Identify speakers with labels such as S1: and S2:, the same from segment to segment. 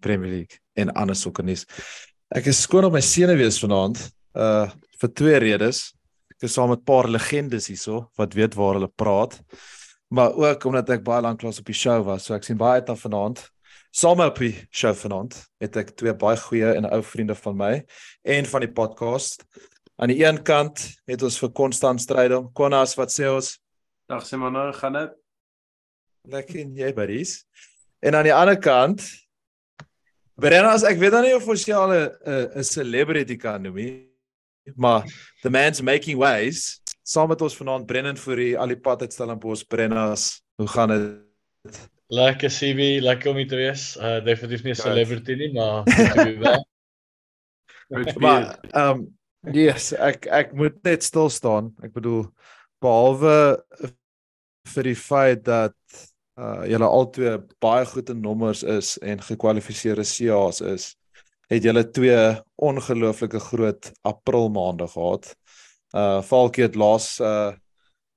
S1: Premier League en ander sokkernuus. Ek is skoon op my senuwees vanaand uh vir twee redes. Ek is saam met 'n paar legendes hierso wat weet waar hulle praat. Maar ook omdat ek baie lank lank op die show was, so ek sien baie uit na vanaand. Saam op die show vanaand het ek twee baie goeie en ou vriende van my en van die podcast. Aan die een kant het ons vir Konstant Strydom. Konas, wat sê ons?
S2: Dag Simon, gaan dit?
S1: Lekker en jy buddies. En aan die ander kant Brennas, ek weet nou nie of ons jou al 'n 'n celebrity kan noem nie, maar the man's making waves. Saam met ons vanaand Brennan vir die Alipad uitstellingbos Brennas. Hoe gaan dit?
S3: Lekker CB, lekker om hier te wees. Uh definitief nie 'n
S1: Goed.
S3: celebrity nie, maar.
S1: Maar ehm um, yes, ek ek moet net stil staan. Ek bedoel behalwe vir die feit dat uh julle albei baie goed in nommers is en gekwalifiseerde CA's is, het julle twee ongelooflike groot April maande gehad. Uh Falkie het laas uh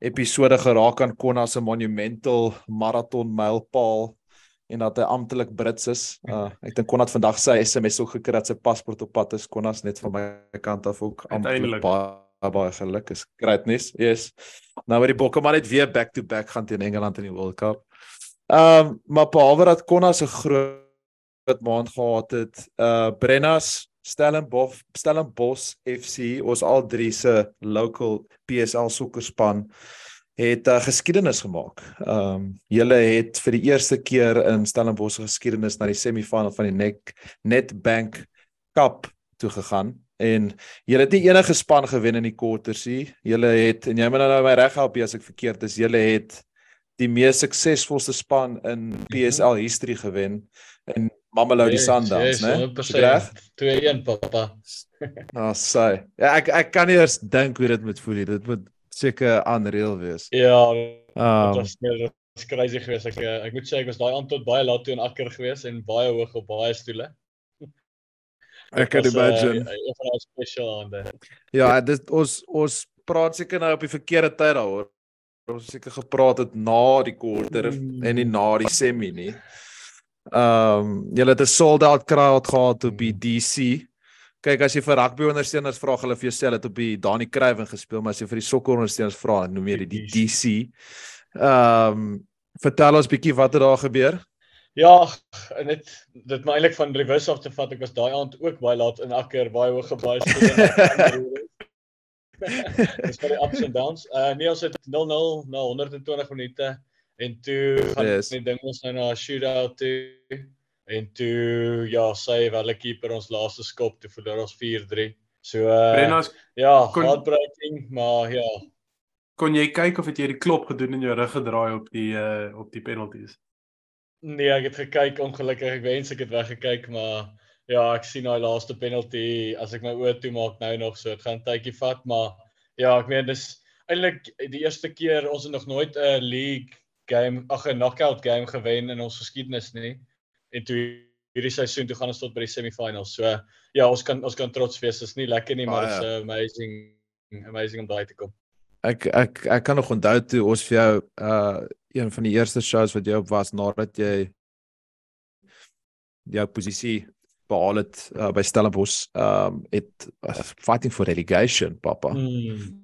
S1: episode geraak aan Konna se monumental marathon mylpaal en dat hy amptelik Brits is. Uh ek dink Konna het vandag sy SMS ook gekry dat sy paspoort op pad is. Konna's net van my kant af ook amptelik baie baie geluk is. Great news. Yes. Nou met die Bokke maar net weer back to back gaan teen Engeland in die World Cup. Ehm um, maar behalwe dat Konna se groot maand gehad het, uh Brennas Stellenbosch Stellenbosch FC ons al drie se local PSL sokkerspan het uh, geskiedenis gemaak. Ehm um, julle het vir die eerste keer in Stellenbosch geskiedenis na die semifinale van die Net Netbank Cup toe gegaan en julle het nie enige span gewen in die quarters nie. Julle het en jy moet nou my reg help as ek verkeerd is. Julle het die mees suksesvolste span in PSL history gewen in Mamelodi Sundowns, né? Ek Reg?
S3: 2-1 papa.
S1: Nou, sê. Ja, ek ek kan nie eers dink hoe dit moet voel nie. Dit moet seker unreal wees.
S3: Ja, dit was meer dit was crazy geweest. Ek eh, ek moet sê ek was daai aand tot baie laat toe in Akker geweest en baie hoog op baie stoele.
S1: Ek kan
S3: eh,
S1: imagine.
S3: Een van daai special aande.
S1: Ja, dit ons ons praat seker nou op die verkeerde tyd daaroor. Ons seker gepraat het na die quarter
S3: Mm.
S1: en nie na die semi nie. Ehm um, julle het 'n sold out crowd gehad op die DC. Kyk as jy vir rugby ondersteuners vra, hulle vir jou sê hulle het op die Dani Craven gespeel, maar as jy vir die sokker ondersteuners vra, noem jy dit die DC. Ehm um, vertel ons bietjie wat het daar gebeur?
S3: Ja, en dit dit maar eintlik van reverse af te vat. Ek was daai aand ook baie laat in Akker, baie hoog stoele. Dis vir die ups and downs. Uh nee, ons het 0-0 na 120 minute en toe gaan
S1: Yes.
S3: die ding ons nou na 'n shootout toe en toe ja, sy wel 'n keeper ons laaste skop toe verloor ons 4-3. So uh
S2: Brennas,
S3: ja,
S2: kon-
S3: heartbreaking, maar ja.
S2: kon jy kyk of het jy die klop gedoen en jou rug gedraai op die uh op die penalties?
S3: Nee, ek het gekyk ongelukkig. Ek wens ek het weggekyk, maar ja, ek sien daai laaste penalty as ek my oë toemaak nou nog so. Dit gaan tydjie vat, maar ja, ek meen dis eintlik die eerste keer ons het nog nooit 'n league game, ag 'n knockout game gewen in ons geskiedenis nie. En toe hierdie seisoen toe gaan ons tot by die semifinals. So ja, ons kan ons kan trots wees. Dit is nie lekker nie, maar dit is
S1: Baie.
S3: uh, amazing amazing om daai te kom.
S1: Ek ek ek kan nog onthou toe ons vir jou uh een van die eerste shows wat jy op was nadat jy jou posisie behaal het uh, by Stellenbosch um het uh, fighting for relegation papa.
S3: Mm.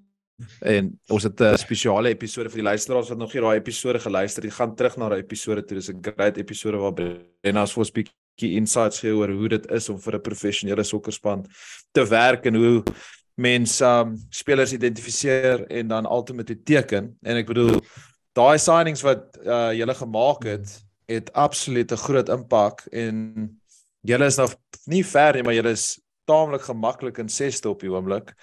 S1: en ons het 'n spesiale episode vir die luisteraars wat nog nie daai episode geluister het gaan terug na daai episode toe. Dis 'n great episode waar Brenna vir ons bietjie insights gee oor hoe dit is om vir 'n professionele sokkerspan te werk en hoe mense um, spelers identifiseer en dan ultimately teken. En ek bedoel daai signings wat uh, julle gemaak het het absoluut 'n groot impak en julle is nou nie ver nie maar julle is taamlik gemaklik in 6ste op die oomblik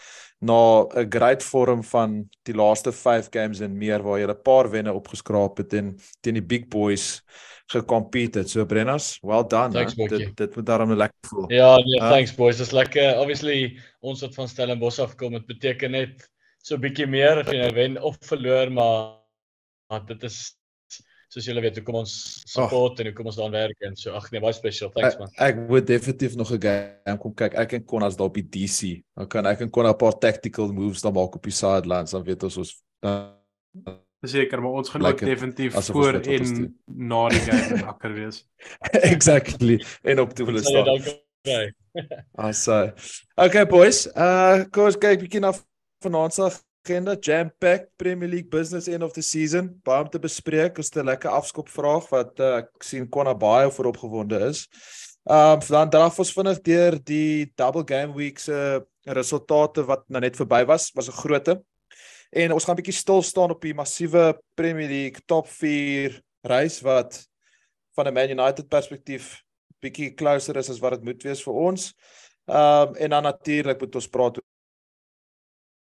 S1: na 'n great vorm van die laaste 5 games en meer waar jy 'n paar wenne opgeskraap het en teen die big boys gecompete het. So Brennas, well done.
S3: Thanks,
S1: dit dit moet daarom lekker voel.
S3: Ja, nee,
S1: Ja.
S3: thanks boys. Dis lekker. Obviously ons wat van Stellenbosch af kom, dit beteken net so 'n bietjie meer of jy nou wen of verloor, maar, maar dit is soos julle weet, hoe kom ons support en hoe kom ons daaraan werk en so. Ag nee, baie special. Thanks
S1: Ek,
S3: man.
S1: ek moet definitief nog 'n game kom kyk. Ek en Konas daar op die DC. Dan kan ek en Konna 'n paar tactical moves dan maak op die sidelines, dan weet ons ons dan
S2: Seker, maar ons gaan ook
S1: dit
S2: definitief voor en na die game wakker wees.
S1: exactly en op
S3: Sal jy
S1: staan.
S3: kry.
S1: As uh Okay boys, uh kom ons kyk bietjie na vanaand se agenda. Jam packed Premier League business end of the season. Baie om te bespreek. Het 'n lekker afskop vraag wat uh, ek sien Konna baie voor opgewonde is. Um dan draf ons vinnig deur die double game week se resultate wat nou net verby was. Was 'n groote. En ons gaan bietjie stil staan op die massiewe Premier League top 4 reis wat van 'n Man United perspektief bietjie closer is as wat dit moet wees vir ons. Ehm um, en dan natuurlik moet ons praat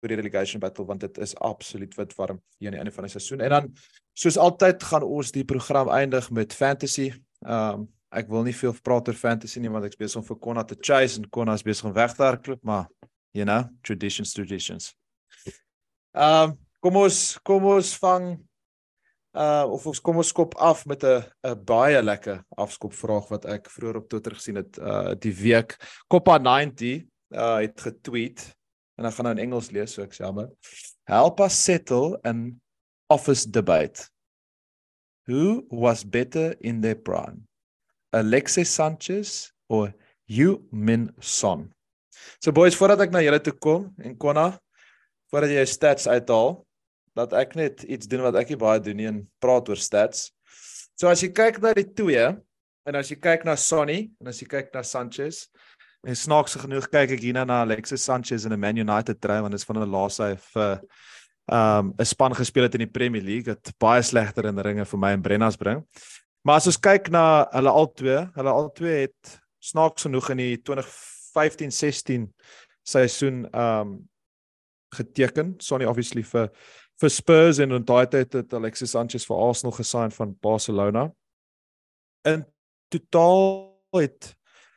S1: oor die relegation battle want dit is absoluut wit warm hier aan die einde van die seisoen. En dan soos altyd gaan ons die program eindig met fantasy. Ehm um, ek wil nie veel praat oor fantasy nie want ek besig om vir Konna te chase en Konna is besig om weg te hardloop, maar you know, traditions traditions. Ehm um, kom ons kom ons vang uh of ons kom ons skop af met 'n 'n baie lekker afskop vraag wat ek vroeër op Twitter gesien het uh die week Copa 90 uh het getweet en ek gaan nou in Engels lees so ek jammer. Help us settle an office debate. Who was better in their prime? Alexis Sanchez or Heung-min Son? So boys, voordat ek na julle toe kom en Konna, voordat jy jou stats uithaal, dat ek net iets doen wat ek nie baie doen nie en praat oor stats. So as jy kyk na die twee en as jy kyk na Sonny en as jy kyk na Sanchez en snaaks genoeg kyk ek hierna na Alexis Sanchez in 'n Man United try want is van 'n laaste vir um 'n span gespeel het in die Premier League wat baie slegter in ringe vir my en Brennas bring. Maar as ons kyk na hulle albei, hulle albei het snaaks genoeg in die 2015-16 seisoen um geteken. Sonny obviously vir vir Spurs en in daai tyd het Alexis Sanchez vir Arsenal gesign van Barcelona. In totaal het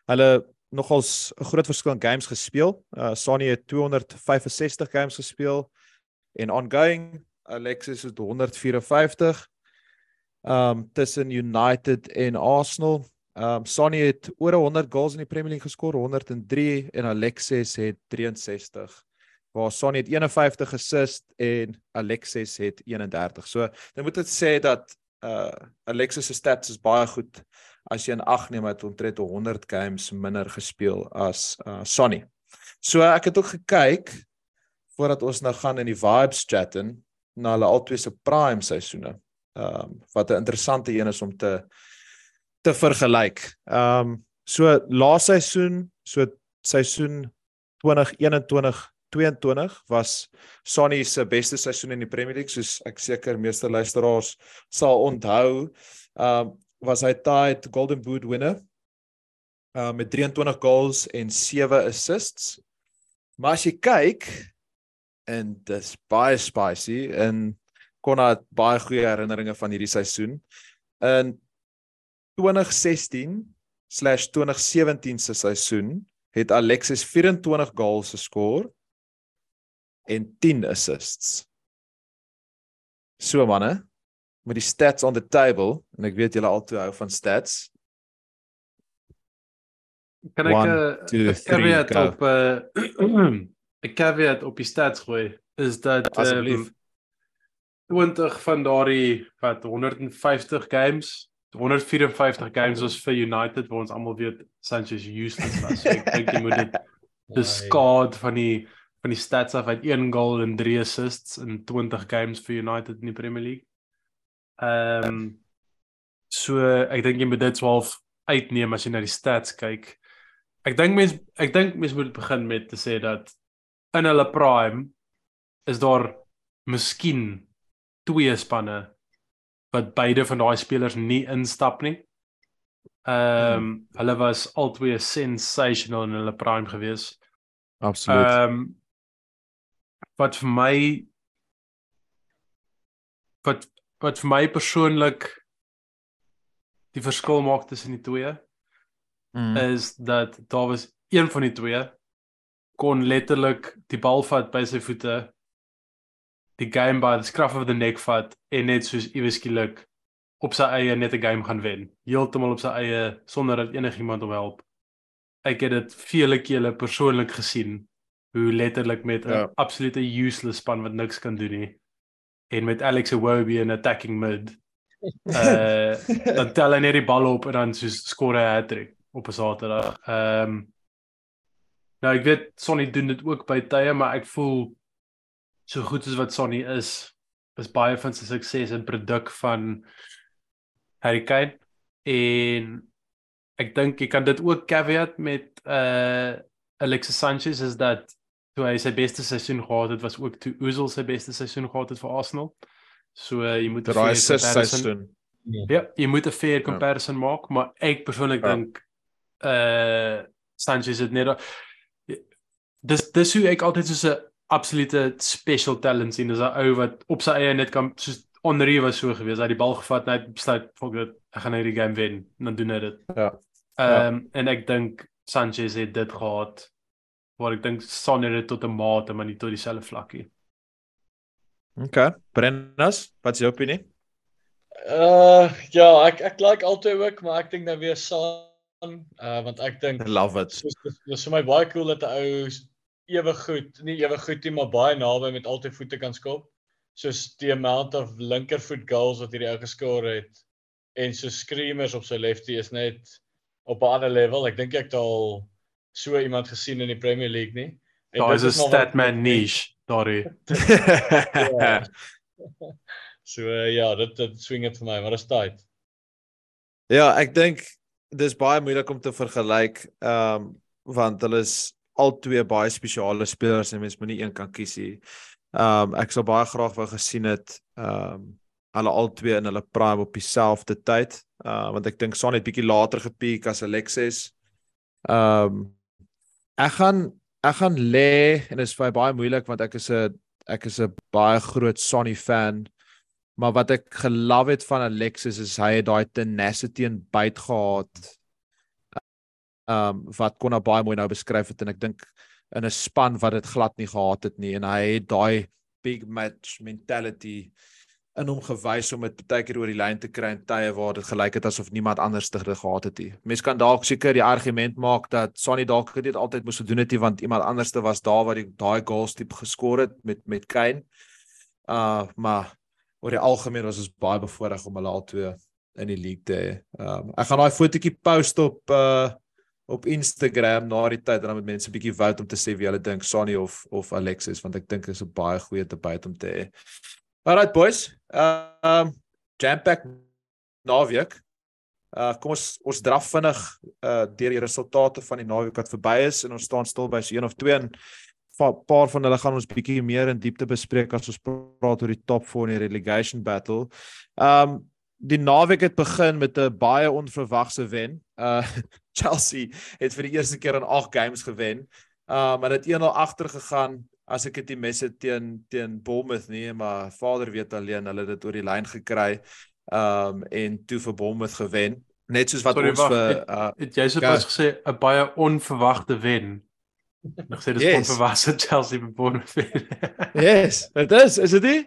S1: hulle nogals 'n groot verskil in games gespeel. Uh Sonny het 265 games gespeel en ongoing Alexis het 154 um tussen United en Arsenal. Um Sonny het oor 100 goals in die Premier League geskor, 103 en Alexis het 63 waar Sonny het 51 assist en Alexis het 31. So, dan moet dit sê dat uh Alexis se stats is baie goed as jy in ag neem dat omtrent 100 games minder gespeel as uh Sonny. So ek het ook gekyk voordat ons nou gaan in die vibes chat in na hulle albei se prime seisoene. Ehm um, wat 'n interessante een is om te te vergelyk. Ehm um, so laaste seisoen, so seisoen 2021 22 was Sonny se beste seisoen in die Premier League soos ek seker meeste luisteraars sal onthou. Ehm um, was hy tied Golden Boot winner uh met 23 goals en 7 assists. Maar as jy kyk en dis baie spicy en Konna het baie goeie herinneringe van hierdie seisoen. In 2016/2017 se seisoen het Alexis 24 goals geskor en 10 assists. So manne, met die stats on the table en ek weet julle albei hou van stats.
S2: Kan ek
S1: One,
S2: 'n
S1: three,
S2: caveat
S1: go.
S2: op 'n 'n caveat op die stats gooi is dat
S1: Asseblief.
S2: um, 20 van daardie wat 150 games 154 games was vir United waar ons almal weet Sanchez useless was. So ek dink jy moet dit beskaad van die van die stats af uit 1 goal en 3 assists in 20 games vir United in die Premier League. Ehm um, so ek dink jy moet dit swaalf uitneem as jy na die stats kyk. Ek dink mens ek dink mens moet begin met te sê dat in hulle prime is daar miskien twee spanne wat beide van daai spelers nie instap nie. Ehm um, hulle was albei sensational in hulle prime gewees.
S1: Absoluut.
S2: Ehm um, wat vir my wat wat vir my persoonlik die verskil maak tussen die twee
S1: Mm.
S2: is dat daar was een van die twee kon letterlik die bal vat by sy voete die game by the scruff of the neck vat en net soos iewes skielik op sy eie net 'n game gaan wen heeltemal op sy eie sonder dat enigiemand hom help ek het dit vele kere persoonlik gesien hoe letterlik met 'n
S1: Ja.
S2: absolute useless span wat niks kan doen nie en met Alex Iwobi in attacking mid uh dan tel hy net die bal op en dan soos skoor hy 'n hattrick op 'n Saterdag. Ehm um, Nou ek weet Sonny doen dit ook by tye, maar ek voel so goed as wat Sonny is, is baie van sy sukses 'n produk van Harry Kane en ek dink jy kan dit ook caveat met uh Alexis Sanchez is dat toe hy sy beste seisoen gehad het, was ook toe Özil sy beste seisoen gehad het vir Arsenal. So uh, jy moet
S1: Daai seisoen.
S2: Ja, jy moet 'n fair comparison maak, maar ek persoonlik
S1: Ja.
S2: dink uh Sanchez het net dis dis hoe ek altyd so 'n absolute special talent sien, dis 'n ou wat op sy eie net kan soos Henri was so gewees, hy het die bal gevat en hy het besluit, "Fuck it, ek gaan hierdie game wen." En dan doen hy dit.
S1: Ja.
S2: Ehm um, en ek dink Sanchez het dit gehad waar ek dink Son het dit tot 'n mate, maar nie tot dieselfde vlakkie.
S1: Okay. Brennas, wat is jou opinie?
S3: Uh ja, ek ek like altyd ook, maar ek dink nou weer Son uh want ek dink
S1: I love it.
S3: dis vir my baie cool dat 'n ou ewe goed, nie ewe goed nie, maar baie naby met altyd voete kan skop. Soos die amount of linkervoet goals wat hierdie ou geskoor het en so screamers op sy lefty is net op 'n ander level. Ek dink ek het al so iemand gesien in die Premier League nie. En
S2: Daar is 'n statman niche daardie.
S3: Ja. So uh, ja, dit dit swing dit vir my, maar dit is tyd.
S1: Ja, ek dink dis baie moeilik om te vergelyk, ehm um, want hulle is al twee baie spesiale spelers en mens moet nie een kan kies nie. Ehm um, ek sou baie graag wou gesien het ehm um, hulle al twee in hulle prime op dieselfde tyd. Uh want ek dink Son het bietjie later gepiek as Alexis. Ehm um, ek gaan ek gaan lê en dit is my baie moeilik want ek is 'n ek is 'n baie groot Sonny fan. Maar wat ek gelove het van Alexis is hy het daai tenacity en byt gehad. Um wat Konna baie mooi nou beskryf het en ek dink in 'n span wat dit glad nie gehad het nie en hy het daai big match mentality in hom gewys om dit baie keer oor die lyn te kry in tye waar dit gelyk het asof niemand anders dit gehad het nie. Mense kan dalk seker die argument maak dat Sonny dalk dit altyd moes gedoen het nie want iemand anderste was daar wat die daai goals tipe geskor het met met Kane. Uh maar oor die algemeen was ons baie bevoordeel om hulle al twee in die league te hê. Um ek gaan daai fotootjie post op uh op Instagram na die tyd en dan met mense 'n bietjie vote om te sê wie hulle dink Sonny of of Alexis want ek dink is 'n baie goeie debat om te hê. Alright boys. Um jam pack naweek. Uh kom ons ons draf vinnig uh deur die resultate van die naweek wat verby is en ons staan stil by so een of twee en 'n paar van hulle gaan ons bietjie meer in diepte bespreek as ons praat oor die top 4 in die relegation battle. Um die naweek het begin met 'n baie onverwagse wen. Uh Chelsea het vir die eerste keer in 8 games gewen. Um hulle het 1-0 agter gegaan as ek dit mis het teen teen Bournemouth nie, maar Vader weet alleen hulle het dit oor die lyn gekry. Um en toe vir Bournemouth gewen. Net soos wat
S2: Sorry,
S1: ons
S2: wag,
S1: vir
S2: het-
S1: uh
S2: Het jy sopas gesê 'n baie onverwagte wen? Nog sê dis
S1: Yes.
S2: onverwagte Chelsea beborn wen.
S1: Yes, dit is, is dit nie?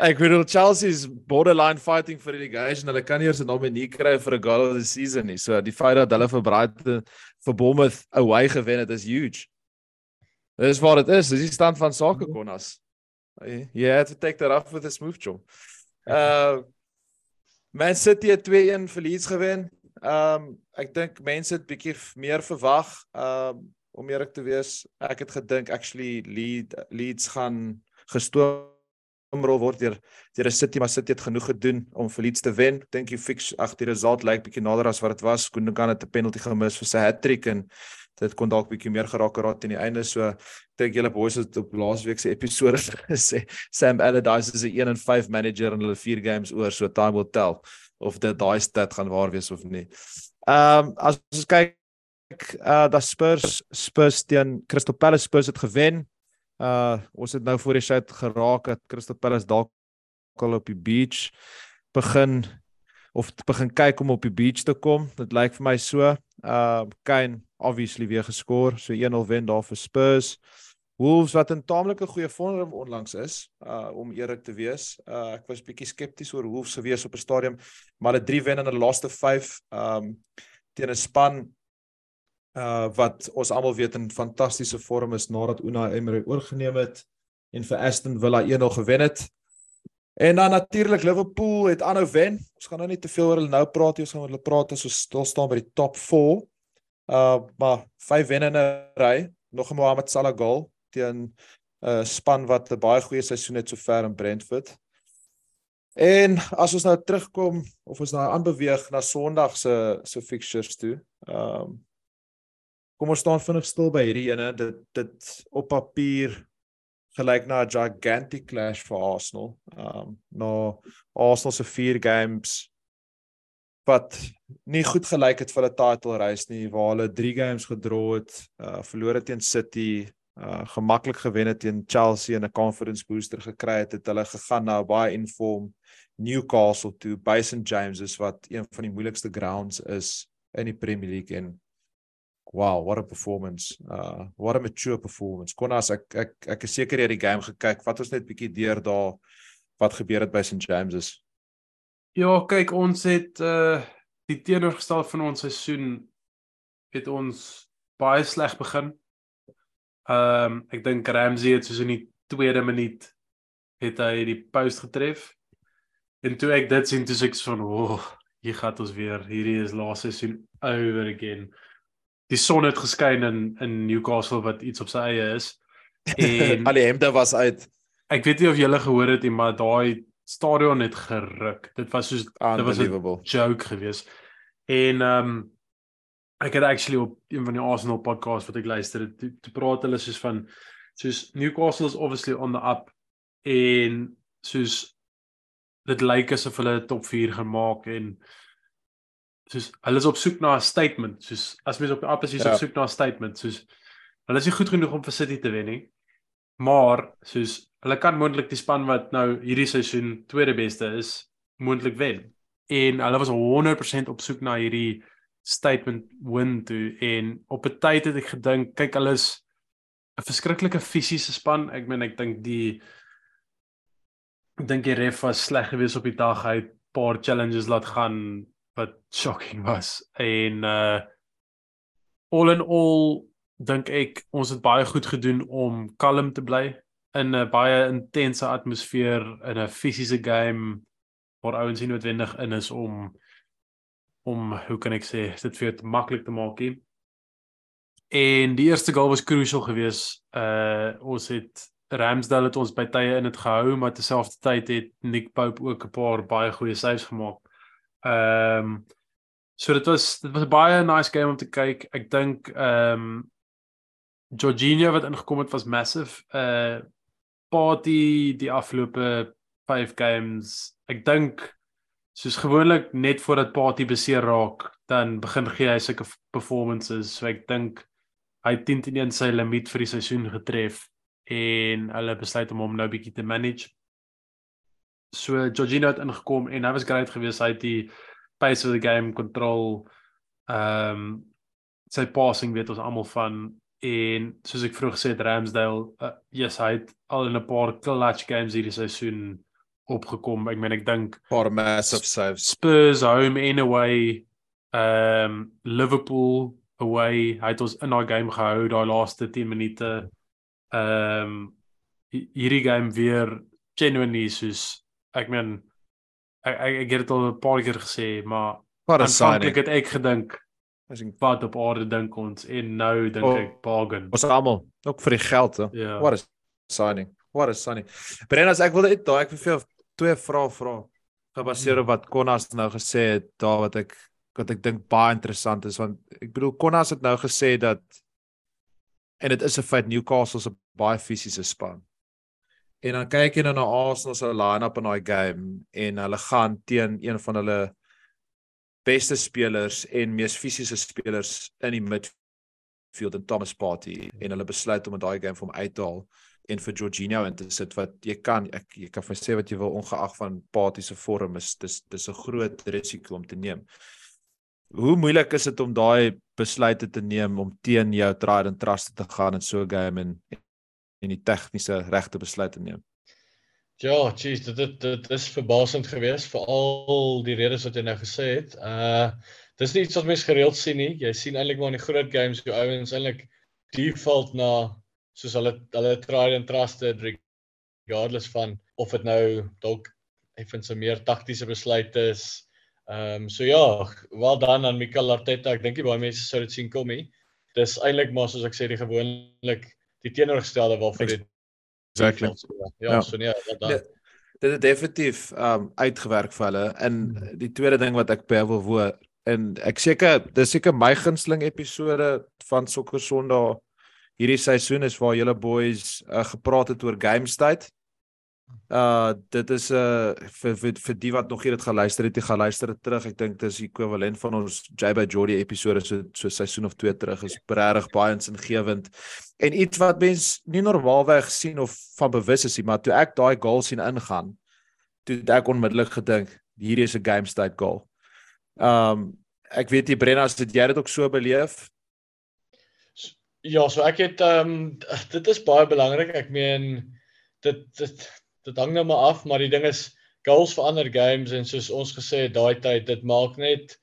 S1: Ek bedoel Chelsea is borderline fighting for relegation. Hulle kan nie eers 'n nominee kry vir 'n goal of the season nie. So die feit dat hulle vir Brighton vir Bournemouth away gewen het is huge. Dis wat dit is. Dis die stand van sake konnas. You have to take that off with a smooth jaw. Uh Man City het 2-1 verlies gewen. Um ek dink mense het bietjie meer verwag. Um om eerlik te wees, ek het gedink actually Leeds Leeds gaan gestoomrol word deur deur 'n City, maar City het genoeg gedoen om vir Leeds te wen. Dink die fix ag die result lyk bietjie nader as wat dit was. Gundogan het 'n penalty gemis vir sy hattrick en dit kon dalk bietjie meer geraak geraak aan die einde. So ek dink julle boys het op laasweek se episode gesê Sam Allardyce is 'n 1 en 5 manager en hulle 4 games oor, so time will tell of dit daai stat gaan waar wees of nie. Ehm um, as ons kyk uh da Spurs Spurs teen Crystal Palace Spurs het gewen. Uh ons het nou voor die show geraak dat Crystal Palace dalk al op die beach begin of begin kyk om op die beach te kom. Dit lyk vir my so. Uh Kane obviously weer geskor, so 1-0 wen daar vir Spurs. Wolves wat in taamlike goeie vorm onlangs is, uh om eerlik te wees. Uh ek was bietjie skepties oor Wolves gewees op 'n stadium, maar hulle 3 wen in hulle laaste 5 um teen 'n span uh wat ons almal weet in fantastiese vorm is nadat Unai Emery oorgeneem het en vir Aston Villa 1-0 gewen het. En dan natuurlik Liverpool het aanhou wen. Ons gaan nou nie te veel oor hulle nou praat nie, ons gaan oor hulle praat as ons stil staan by die top 4. Uh maar vyf wenne in 'n ry, nog 'n Mohamed Salah goal teen 'n uh, span wat 'n baie goeie seisoen het sover in Brentford. En as ons nou terugkom of ons nou aanbeweeg na Sondag se se fixtures toe. Um Kom ons staan vinnig stil by hierdie ene. Dit dit op papier gelyk na 'n gigantic clash vir Arsenal. Um na Arsenal se 4 games wat nie goed gelyk het vir hulle title race nie waar hulle 3 games gedraw het, uh verloor teen City, uh gemaklik gewen het teen Chelsea en 'n conference booster gekry het, het hulle gegaan na 'n baie inform Newcastle toe by St James's wat een van die moeilikste grounds is in die Premier League en wow, what a performance. Uh what a mature performance. Konas ek ek ek is seker jy het die game gekyk. Wat ons net bietjie deur daar wat gebeur het by St James's.
S2: Ja, kyk, ons het uh die teenoorgestel van ons seisoen het ons baie sleg begin. Ehm um, ek dink Ramsey het soos in die tweede minuut het hy die post getref. En toe ek dit sien, toe sê ek van, "O, oh, hier gaan ons weer. Hierdie is laaste seisoen over again." Die son het geskyn in in Newcastle wat iets op sy eie is.
S1: En al die hemde was uit.
S2: Ek weet nie of julle gehoor het nie, maar daai stadion het geruk. Dit was soos dit was 'n joke geweest. En ehm um, ek het actually op een van die Arsenal podcasts wat ek luister het, te, te praat hulle soos van soos Newcastle is obviously on the up en soos dit lyk asof hulle top 4 gaan maak en soos hulle is op soek na 'n statement, soos as mens op die app is ja. op soek na 'n statement, soos hulle is nie goed genoeg om vir City te wen nie. Maar soos hulle kan moontlik die span wat nou hierdie seisoen tweede beste is, moontlik wen. En hulle was 100% op soek na hierdie statement win toe en op 'n tyd het ek gedink, kyk hulle is 'n verskriklike fisiese span. Ek meen ek dink die ek dink die ref was sleg geweest op die dag. Hy het paar challenges laat gaan wat shocking was en uh all in all dink ek ons het baie goed gedoen om kalm te bly in 'n baie intense atmosfeer in 'n fisiese game waar ouens nie noodwendig in is om om hoe kan ek sê dit vir dit maklik te maak nie. En die eerste goal was crucial geweest. Uh ons het Ramsdale het ons by tye in dit gehou, maar terselfdertyd het Nick Pope ook 'n paar baie goeie saves gemaak. Ehm um, so dit was dit was 'n baie nice game om te kyk. Ek dink ehm um, Jorginho wat ingekom het was massive. Uh party die afgelope 5 games. Ek dink soos gewoonlik net voordat party beseer raak, dan begin gee hy sulke performances. So ek dink hy het 10 teen 1 sy limiet vir die seisoen getref en hulle besluit om hom nou bietjie te manage so Jorginho het ingekom en hy was great geweest. Hy het die pace of the game control ehm um, sy passing weet ons almal van en soos ek vroeër gesê het Ramsdale uh, yes hy het al in 'n paar clutch games hierdie seisoen opgekom. Ek meen ek dink
S1: paar massive saves.
S2: Spurs home and away ehm um, Liverpool away. Hy het ons in daai game gehou daai laaste 10 minute. Ehm um, hierdie game weer genuinely soos ek meen ek ek, ek het dit al 'n paar keer gesê, maar aanvanklik het ek gedink as ek wat op aarde dink ons en nou dink oh, ek bargain.
S1: Ons almal ook vir die geld, hè.
S2: Yeah.
S1: What is signing? What is signing? Brennas, ek wil net daai ek vir jou twee vrae vra gebaseer op wat Konas nou gesê het, daar wat ek wat ek dink baie interessant is want ek bedoel Konas het nou gesê dat en dit is 'n feit Newcastle se baie fisiese span. En dan kyk jy dan na Arsenal se line-up in daai game en hulle gaan teen een van hulle beste spelers en mees fisiese spelers in die midfield en Thomas Partey en hulle besluit om in daai game vir hom uit te haal. en vir Jorginho in te sit wat jy kan ek jy kan vir sê wat jy wil ongeag van Patie se vorm is dis dis 'n groot risiko om te neem. Hoe moeilik is dit om daai besluite te neem om teen jou tried and trust te gaan in so 'n game en en die tegniese regte besluit te neem?
S3: Ja, jeez, dit dit dit is verbasend geweest vir al die redes wat jy nou gesê het. Uh dis nie iets wat mense gereeld sien nie. Jy sien eintlik maar in die groot games hoe ouens eintlik default na soos hulle hulle tried and trusted regardless van of dit nou dalk effens 'n meer taktiese besluit is. Ehm um, so ja, wel dan aan Mikel Arteta. Ek dink baie mense sou dit sien kom nie. Dis eintlik maar soos ek sê die gewoonlik die teenoorgestelde waarvoor dit
S1: Exactly.
S3: Ja, ja, so nee, wel dan.
S1: Dit dit het definitief um uitgewerk vir hulle. En die tweede ding wat ek by wil woor en ek seker dis seker my gunsteling episode van Sokker Sondag hierdie seisoen is waar julle boys uh, gepraat het oor game state. Uh dit is 'n uh, vir, vir vir die wat nog hier dit geluister het, jy gaan luister dit terug. Ek dink dit is ekwivalent van ons JB Jordy episode so so seisoen of 2 terug is regtig baie insingewend. En iets wat mens nie normaalweg sien of van bewus is nie, maar toe ek daai goal sien ingaan, toe ek onmiddellik gedink, hierdie is 'n game state goal. Um ek weet jy Brenna, dit jy dit ook so beleef,
S3: Ja, so ek het ehm um, dit is baie belangrik. Ek meen dit dit dit hang nou maar af, maar die ding is goals vir ander games en soos ons gesê het daai tyd, dit maak net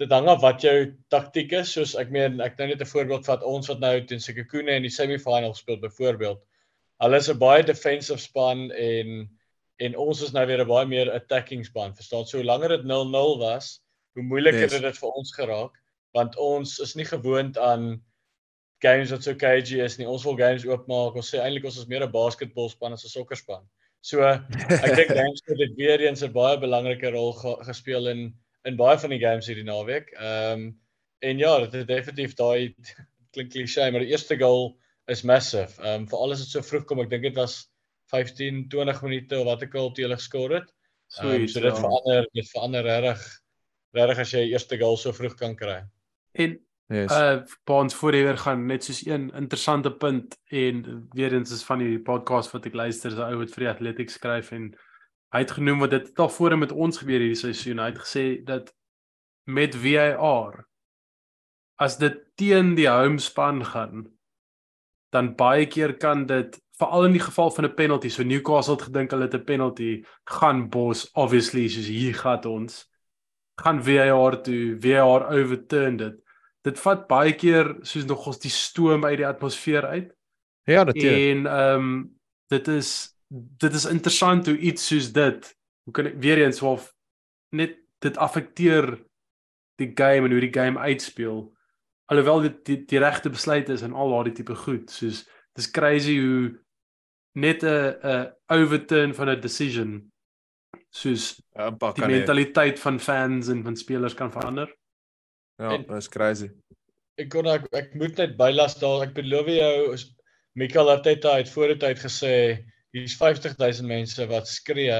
S3: dit hang af wat jou taktiek is. Soos ek meen, ek nou net 'n voorbeeld vat ons wat nou teen Sekhukhune in die semi-final speel byvoorbeeld. Hulle is 'n baie defensive span en en ons is nou weer 'n baie meer attacking span. Verstaan? So hoe langer dit 0-0 was, hoe moeiliker yes. het dit vir ons geraak want ons is nie gewoond aan games wat so cagey is nie. Ons wil games oopmaak. Ons sê eintlik ons is meer 'n basketbalspan as 'n sokkerspan. So ek dink games het dit weer eens 'n baie belangrike rol ge gespeel in in baie van die games hierdie naweek. Ehm um, en ja, dit het definitief daai klink klise, maar die eerste goal is massive. Ehm um, veral as dit so vroeg kom. Ek dink dit was 15, 20 minute of wat ek al toe hulle geskor het. So, um, so dit ja. verander, dit verander regtig regtig as jy eerste goal so vroeg kan kry.
S2: En Yes. Uh Baans voor hier gaan net soos een interessante punt en weer eens is van die podcast wat ek luister is 'n ou wat vir die Athletics skryf en hy het genoem wat dit al voor met ons gebeur hierdie seisoen. Hy het gesê dat met VAR as dit teen die home span gaan dan baie keer kan dit veral in die geval van 'n penalty. So Newcastle het gedink hulle het 'n penalty gaan Bos obviously soos hier gaan ons gaan VAR toe VAR overturn dit dit vat baie keer soos nog ons die stoom uit die atmosfeer uit.
S1: Ja, natuurlik.
S2: En ehm um, dit is dit is interessant hoe iets soos dit hoe kan ek weer eens of net dit affekteer die game en hoe die game uitspeel. Alhoewel dit die, die regte besluit is en al daardie tipe goed, soos dis crazy hoe net 'n 'n overturn van 'n decision soos ja, die mentaliteit van fans en van spelers kan verander.
S1: Ja, dit is crazy.
S3: Ek kon ek, ek moet net bylas daar. Ek beloof jou Mikel Arteta het voor die tyd gesê hier's 50000 mense wat skree,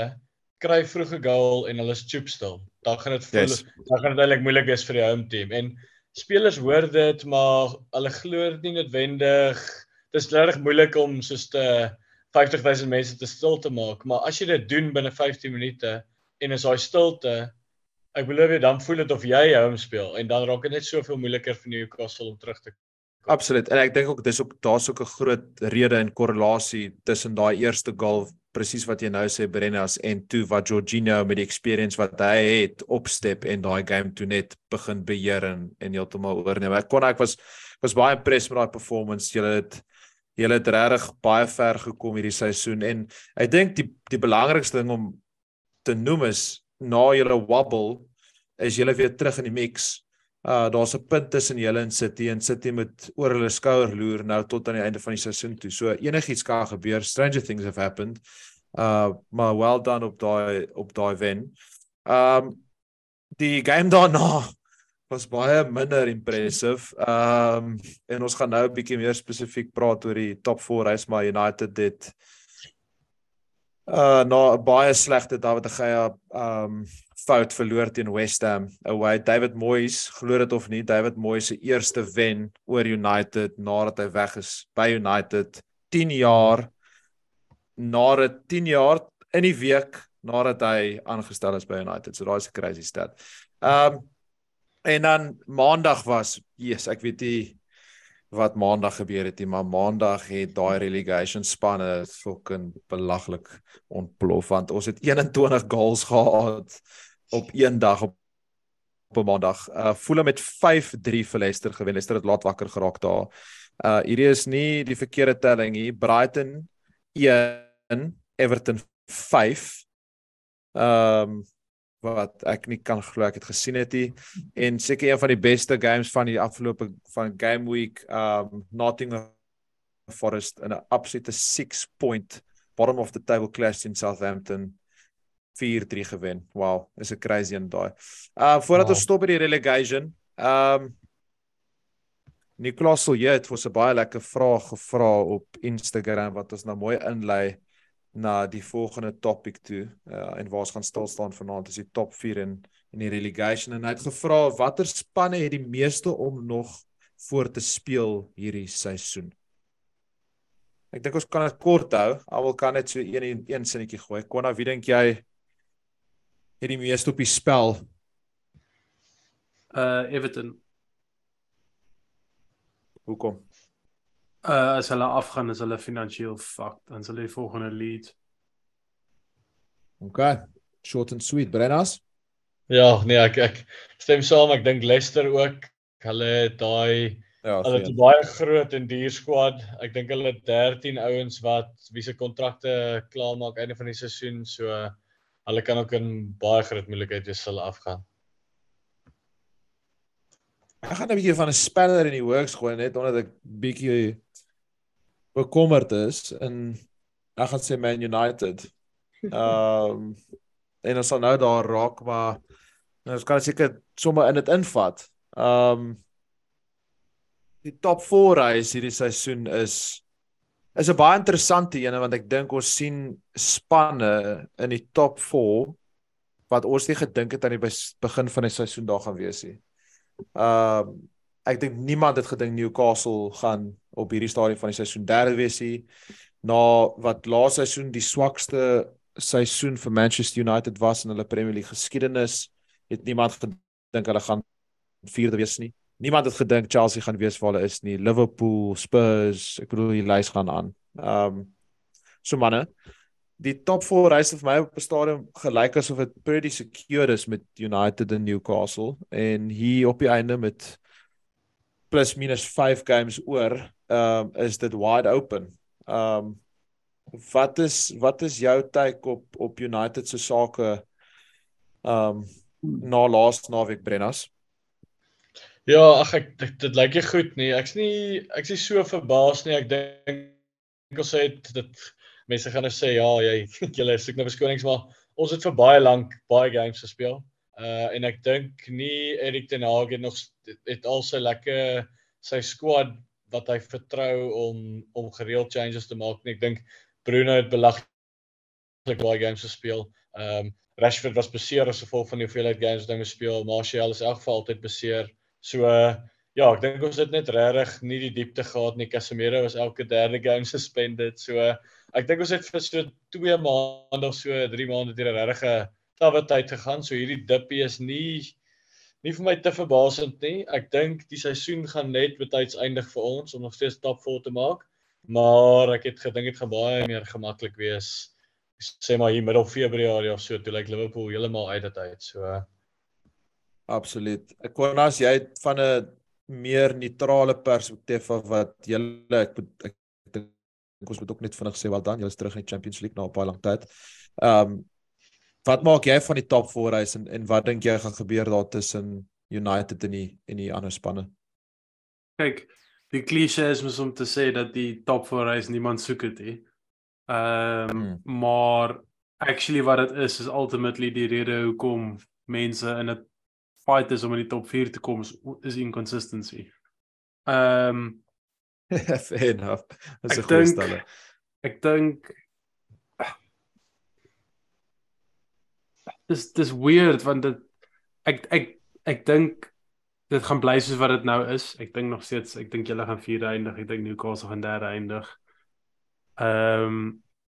S3: kry vroege goal en hulle is choop stil. Dan gaan dit voel yes. dan gaan dit eintlik moeilik wees vir die home team en spelers hoor dit maar hulle glo dit nie noodwendig. Dit is regtig moeilik om soos te 50000 mense te stil te maak, maar as jy dit doen binne 15 minute en is daai stilte ek belowe jy dan voel dit of jy hom speel en dan raak dit net soveel moeiliker vir Newcastle om terug te kom.
S1: Absoluut. En ek dink ook dis ook daar's ook 'n groot rede en korrelasie tussen daai eerste goal presies wat jy nou sê Brennas en toe wat Jorginho met die experience wat hy het opstep en daai game toe net begin beheer en en heeltemal oorneem. Ek kon ek was was baie impressed met daai performance. Julle het julle het regtig baie ver gekom hierdie seisoen en ek dink die die belangrikste ding om te noem is na julle wobble is julle weer terug in die mix. Uh daar's 'n punt tussen julle en City en City moet oor hulle skouer loer nou tot aan die einde van die seisoen toe. So enigiets kan gebeur. Stranger things have happened. Uh maar well done op daai op daai wen. Um die game daarna was baie minder impressive. Um en ons gaan nou 'n bietjie meer spesifiek praat oor die top 4 race maar United dit uh na 'n baie slegte David de Gea um fout verloor teen West Ham. Away David Moyes, glo dit of nie, David Moyes se eerste wen oor United nadat hy weg is by United 10 jaar na 'n 10 jaar in die week nadat hy aangestel is by United. So daai is 'n crazy stat. Um, en dan maandag was, yes, ek weet nie wat maandag gebeur het nie, maar maandag het daai relegation spanne fucking belaglik ontplof want ons het 21 goals gehad op een dag op op 'n maandag. Uh voel met 5-3 vir Leicester gewen. Leicester het laat wakker geraak daar. Uh hierdie is nie die verkeerde telling hier. Brighton 1 Everton 5. Ehm um, wat ek nie kan glo ek het gesien het nie en seker een van die beste games van die afgelope van game week um Nottingham Forest in 'n absolute 6 point bottom of the table clash in Southampton 4-3 gewen. Wow, is 'n crazy en daai. Uh voordat wow. ons stop by die relegation, um Nicolas Solje het vir 'n baie lekker vraag gevra op Instagram wat ons nou mooi inlei na die volgende topic toe uh, en waar ons gaan stil staan vanaand is die top 4 in in die relegation en hy het gevra watter spanne het die meeste om nog voor te speel hierdie seisoen. Ek dink ons kan dit kort hou. Alwel kan net so een een sinnetjie gooi. Konna, wie dink jy het die meeste op die spel?
S2: Uh Everton.
S1: Hoekom?
S2: Uh as hulle afgaan is hulle finansiëel fucked dan sal hulle die volgende lead.
S1: OK. Short and sweet, Brennas.
S3: Ja, nee, ek ek stem saam. Ek dink Leicester ook. Hulle het daai ja, hulle het baie groot en duur squad. Ek dink hulle het 13 ouens wat wie se kontrakte klaar maak einde van die seisoen, so hulle kan ook in baie groot moeilikheid wees hulle afgaan.
S1: Ek gaan 'n bietjie van 'n speler in die works gooi net omdat ek bietjie bekommerd is en ek gaan sê Man United. Ehm um, en ons sal nou daar raak maar nou ons kan seker sommer in dit invat. Ehm um, die top 4 reis hierdie seisoen is is 'n baie interessante een want ek dink ons sien spanne in die top 4 wat ons nie gedink het aan die begin van die seisoen daar gaan wees nie. Ehm uh, ek dink niemand het gedink Newcastle gaan op hierdie stadium van die seisoen derde wees nie. Na wat laaste seisoen die swakste seisoen vir Manchester United was in hulle Premier League geskiedenis, het niemand gedink hulle gaan vierde wees nie. Niemand het gedink Chelsea gaan wees waar hulle is nie. Liverpool, Spurs, ek bedoel die lys gaan aan. Ehm um, so manne, die top 4 reis vir my op 'n stadium gelyk asof dit pretty secure is met United en Newcastle en hier op die einde met plus minus 5 games oor, ehm um, is dit wide open. Ehm um, wat is wat is jou take op op United se sake ehm um, na laaste naweek Brennas?
S3: Ja, ag ek dit, dit lyk nie goed nie. Ek's nie ek's nie so verbaas nie. Ek dink ons het dit mense gaan nou sê ja, jy julle soek nou verskonings maar ons het vir baie lank baie games gespeel. Uh en ek dink nie Erik ten Hag het nog het al sy lekker sy squad wat hy vertrou om om gereeld changes te maak nie. Ek dink Bruno het belaglik baie games gespeel. Um Rashford was beseer as gevolg van die hoeveelheid games wat hy moes speel. Martial is in elk geval altyd beseer. So uh, ja, ek dink ons het net regtig nie die diepte gehad nie. Casemiro was elke derde game suspended. So uh, ek dink ons het vir so 2 maande of so 3 maande hier 'n regte tawwe tyd gegaan. So hierdie dippie is nie nie vir my te verbasend nie. Ek dink die seisoen gaan net betyds eindig vir ons om nog steeds top 4 te maak. Maar ek het gedink dit gaan baie meer gemaklik wees. Sê maar hier middel Februarie of so toe lyk like Liverpool heeltemal uit dit uit. So
S1: Absoluut. Ek kon as jy van 'n meer neutrale perspektief af wat julle ek ek dink ons moet ook net vinnig sê wel dan, julle is terug in die Champions League na 'n baie lang tyd. Ehm um, wat maak jy van die top 4 reis en en wat dink jy gaan gebeur daar tussen United en die en die ander spanne?
S2: Kyk, die klise is mos om te sê dat die top 4 reis niemand soek dit nie. Ehm um, hmm. maar actually wat dit is is ultimately die rede hoekom mense in 'n fight is om in die top 4 te kom is, is inconsistency. Ehm um,
S1: Fair enough. Dis 'n goeie stelle.
S2: Ek dink Dis dis weird want dit ek ek ek dink dit gaan bly soos wat dit nou is. Ek dink nog steeds ek dink julle gaan vierde eindig. Ek dink Newcastle gaan derde eindig. Ehm um,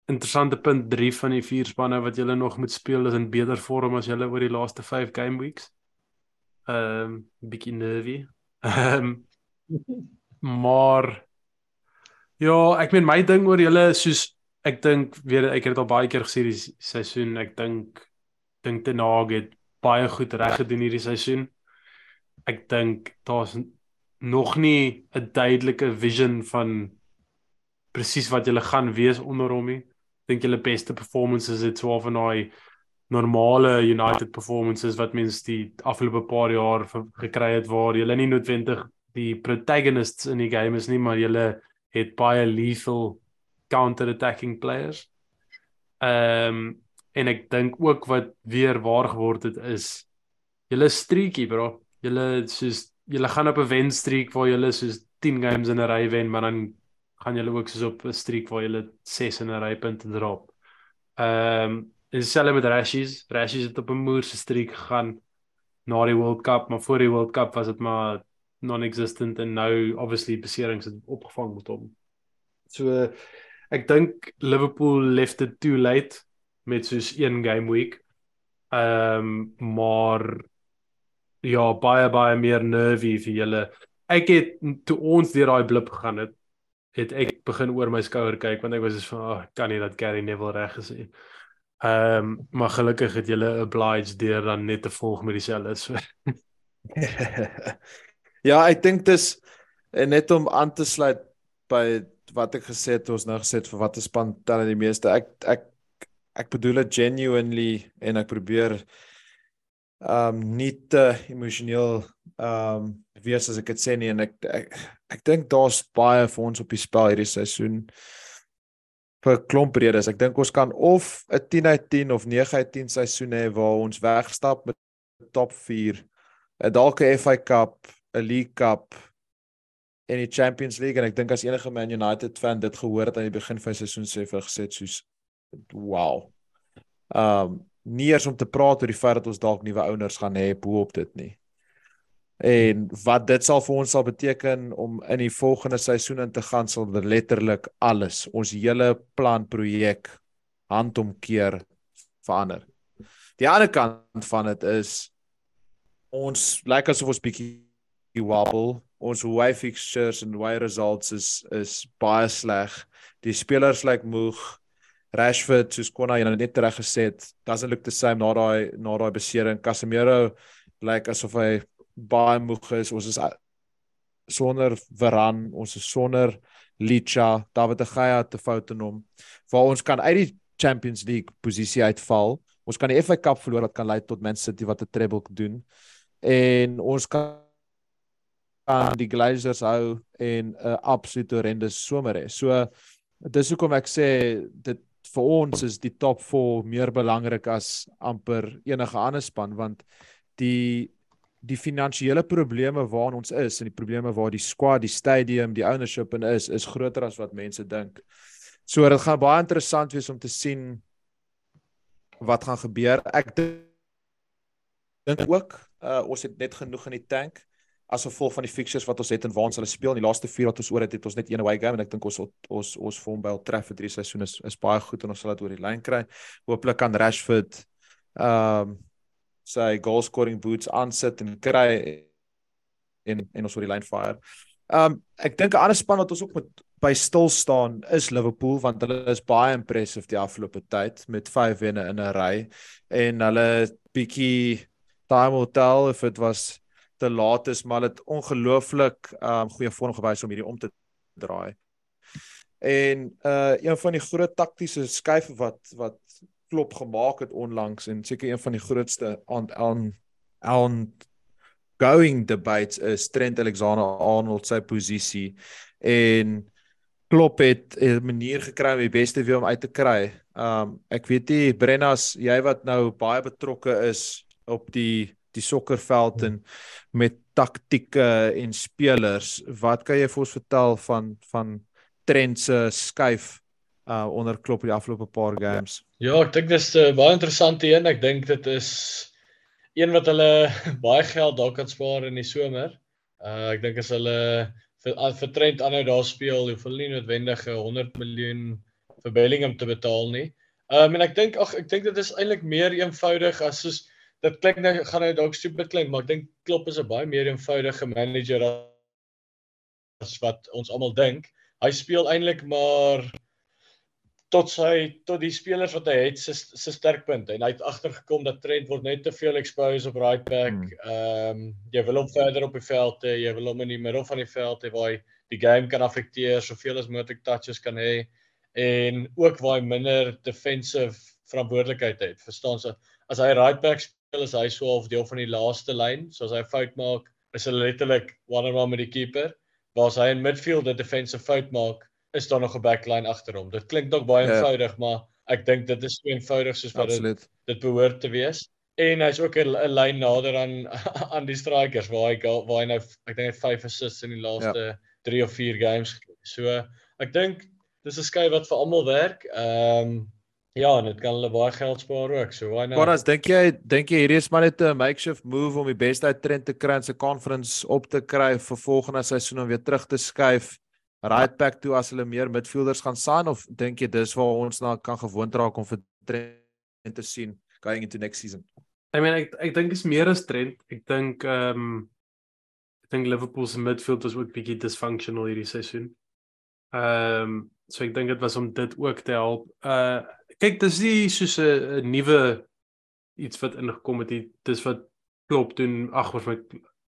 S2: interessante punt 3 van die vier spanne wat julle nog moet speel is in beter vorm as julle oor die laaste 5 game weeks. Ehm um, bietjie nervy. Ehm um, maar ja, ek meen my ding oor julle soos ek dink weer ek het dit al baie keer gesê die seisoen, ek dink dink Ten Hag het baie goed reg gedoen hierdie seisoen. Ek dink daar's nog nie 'n duidelike vision van presies wat julle gaan wees onder hom nie. Dink julle beste performances het swaar van daai normale United performances wat mens die afgelope paar jaar gekry het waar julle nie noodwendig die protagonists in die game is nie, maar julle het baie lethal counter attacking players. Ehm um, en ek dink ook wat weer waar geword het is julle streaky bro. Julle soos julle gaan op 'n wen streak waar julle soos 10 games in 'n ry wen, maar dan gaan julle ook soos op 'n streak waar julle 6 in 'n ry punte drop. Ehm um, dieselfde met Rashies. Rashies het op 'n moerse streak gegaan na die World Cup, maar voor die World Cup was dit maar non-existent en nou obviously beserings het opgevang met hom. So ek dink Liverpool left it too late met soos een game week. Ehm um, maar ja, baie baie meer nervy vir julle. Ek het toe ons deur daai blip gegaan het, het ek begin oor my skouer kyk want ek was so van, oh, kan nie dat Gary Neville reg is nie. Ehm um, maar gelukkig het julle obliged deur dan net te volg met dieselfde so.
S1: ja, ek dink dis net om aan te sluit by wat ek gesê het, ons nou gesê het vir watter span tel die meeste. Ek ek ek bedoel dit genuinely en ek probeer um nie te emosioneel um wees as ek dit sê nie en ek ek, ek dink daar's baie vir ons op die spel hierdie seisoen vir klomp redes. Ek dink ons kan of 'n 10 uit 10 of 9 uit 10 seisoen hê waar ons wegstap met top 4. 'n dalk 'n FA Cup, 'n League Cup en die Champions League en ek dink as enige Man United fan dit gehoor het aan die begin van die seisoen sê vir gesê soos wow. Um nie eers om te praat oor die feit dat ons dalk nuwe owners gaan hê bo op dit nie. En wat dit sal vir ons sal beteken om in die volgende seisoen in te gaan sal letterlik alles, ons hele plan projek handomkeer verander. Die ander kant van dit is ons lyk like asof ons bietjie wobble. Ons away fixtures en away results is is baie sleg. Die spelers lyk like moeg. Rashford soos Konna jy net reg gesê het, doesn't look the same na daai na daai besering. Casemiro lyk like asof hy baie moeg is. Ons is sonder Varane, ons is sonder Licha, David de Gea te fout in hom. Waar ons kan uit die Champions League posisie uitval. Ons kan die FA Cup verloor wat kan lei tot Man City wat 'n treble doen. En ons kan kan die Glazers hou en 'n uh, absolute horrendous somer hê. So dis hoekom ek sê dit vir ons is die top 4 meer belangrik as amper enige ander span want die die finansiële probleme waarin ons is en die probleme waar die squad, die stadium, die ownership en is is groter as wat mense dink. So dit gaan baie interessant wees om te sien wat gaan gebeur. Ek dink ook uh, ons het net genoeg in die tank as gevolg van die fixtures wat ons het en waar ons hulle speel in die laaste 4 wat ons oor het het ons net een away game en ek dink ons ons ons vorm by Old Trafford hierdie seisoen is is baie goed en ons sal dit oor die lyn kry. Hooplik kan Rashford ehm um, sy goal scoring boots aansit en kry en en ons oor die lyn fire. Ehm um, ek dink 'n ander span wat ons ook met by stil staan is Liverpool want hulle is baie impressive die afgelope tyd met 5 wenne in 'n ry en hulle bietjie time will tell if it was te laat is, maar dit ongelooflik um goeie vorm gewys om hierdie om te draai. En uh een van die groot taktiese skuif wat wat klop gemaak het onlangs en seker een van die grootste aan aan aan going debates is Trent Alexander-Arnold sy posisie en Klop het 'n manier gekry om die beste weer om uit te kry. Um ek weet nie Brennas, jy wat nou baie betrokke is op die die sokkerveld en met taktieke en spelers. Wat kan jy vir ons vertel van van Trent se skuif uh onder klop die afgelope paar games?
S3: Ja, ek dink dis 'n uh, baie interessante een. Ek dink dit is een wat hulle baie geld dalk kan spaar in die somer. Uh ek dink as hulle vir vir Trent aanhou daar speel, hoef hulle nie noodwendig 'n 100 miljoen vir Bellingham te betaal nie. Um, en ek dink ag ek dink dit is eintlik meer eenvoudig as soos dit klink nou gaan hy dalk super klink, maar ek dink Klopp is 'n baie meer eenvoudige manager as wat ons almal dink. Hy speel eintlik maar tot sy tot die spelers wat hy het se se sterkpunte en hy het agtergekom dat Trent word net te veel exposed op right back. Hmm. Ehm um, jy wil hom verder op die veld hê, jy wil hom in die middel van die veld hê waar hy die game kan affekteer, soveel as moontlik touches kan hê en ook waar hy minder defensive verantwoordelikheid het. Verstaan jy? As hy right back is hy so half deel van die laaste lyn, so as hy fout maak, is hy letterlik one on one met die keeper. Waar as hy in midfield 'n defensive fout maak, is daar nog 'n backline agter hom. Dit klink dalk baie ja. eenvoudig, yeah. maar ek dink dit is so eenvoudig soos wat dit dit behoort te wees. En hy's ook 'n lyn nader aan aan die strikers waar hy waar hy nou ek dink hy het 5 assists in die laaste yeah. Ja. 3 of 4 games. So ek dink dis 'n skei wat vir almal werk. Ehm um, ja, en dit kan hulle baie geld spaar ook. So why not?
S1: Maar as dink jy dink jy hierdie is maar net 'n makeshift move om die beste uit Trent te kry in se conference op te kry vir volgende seisoen om weer terug te skuif right back toe as hulle meer midfielders gaan sign of dink jy dis waar ons na kan gewoond raak om vir Trent te sien going into next season?
S2: I mean ek ek dink is meer as Trent. Ek dink ehm um, ek dink Liverpool se midfield was ook bietjie dysfunctional hierdie seisoen. Ehm um, so ek dink dit was om dit ook te help. Uh kyk, dis nie soos 'n nuwe iets wat ingekom het. Dis wat klop doen. Ag, wat my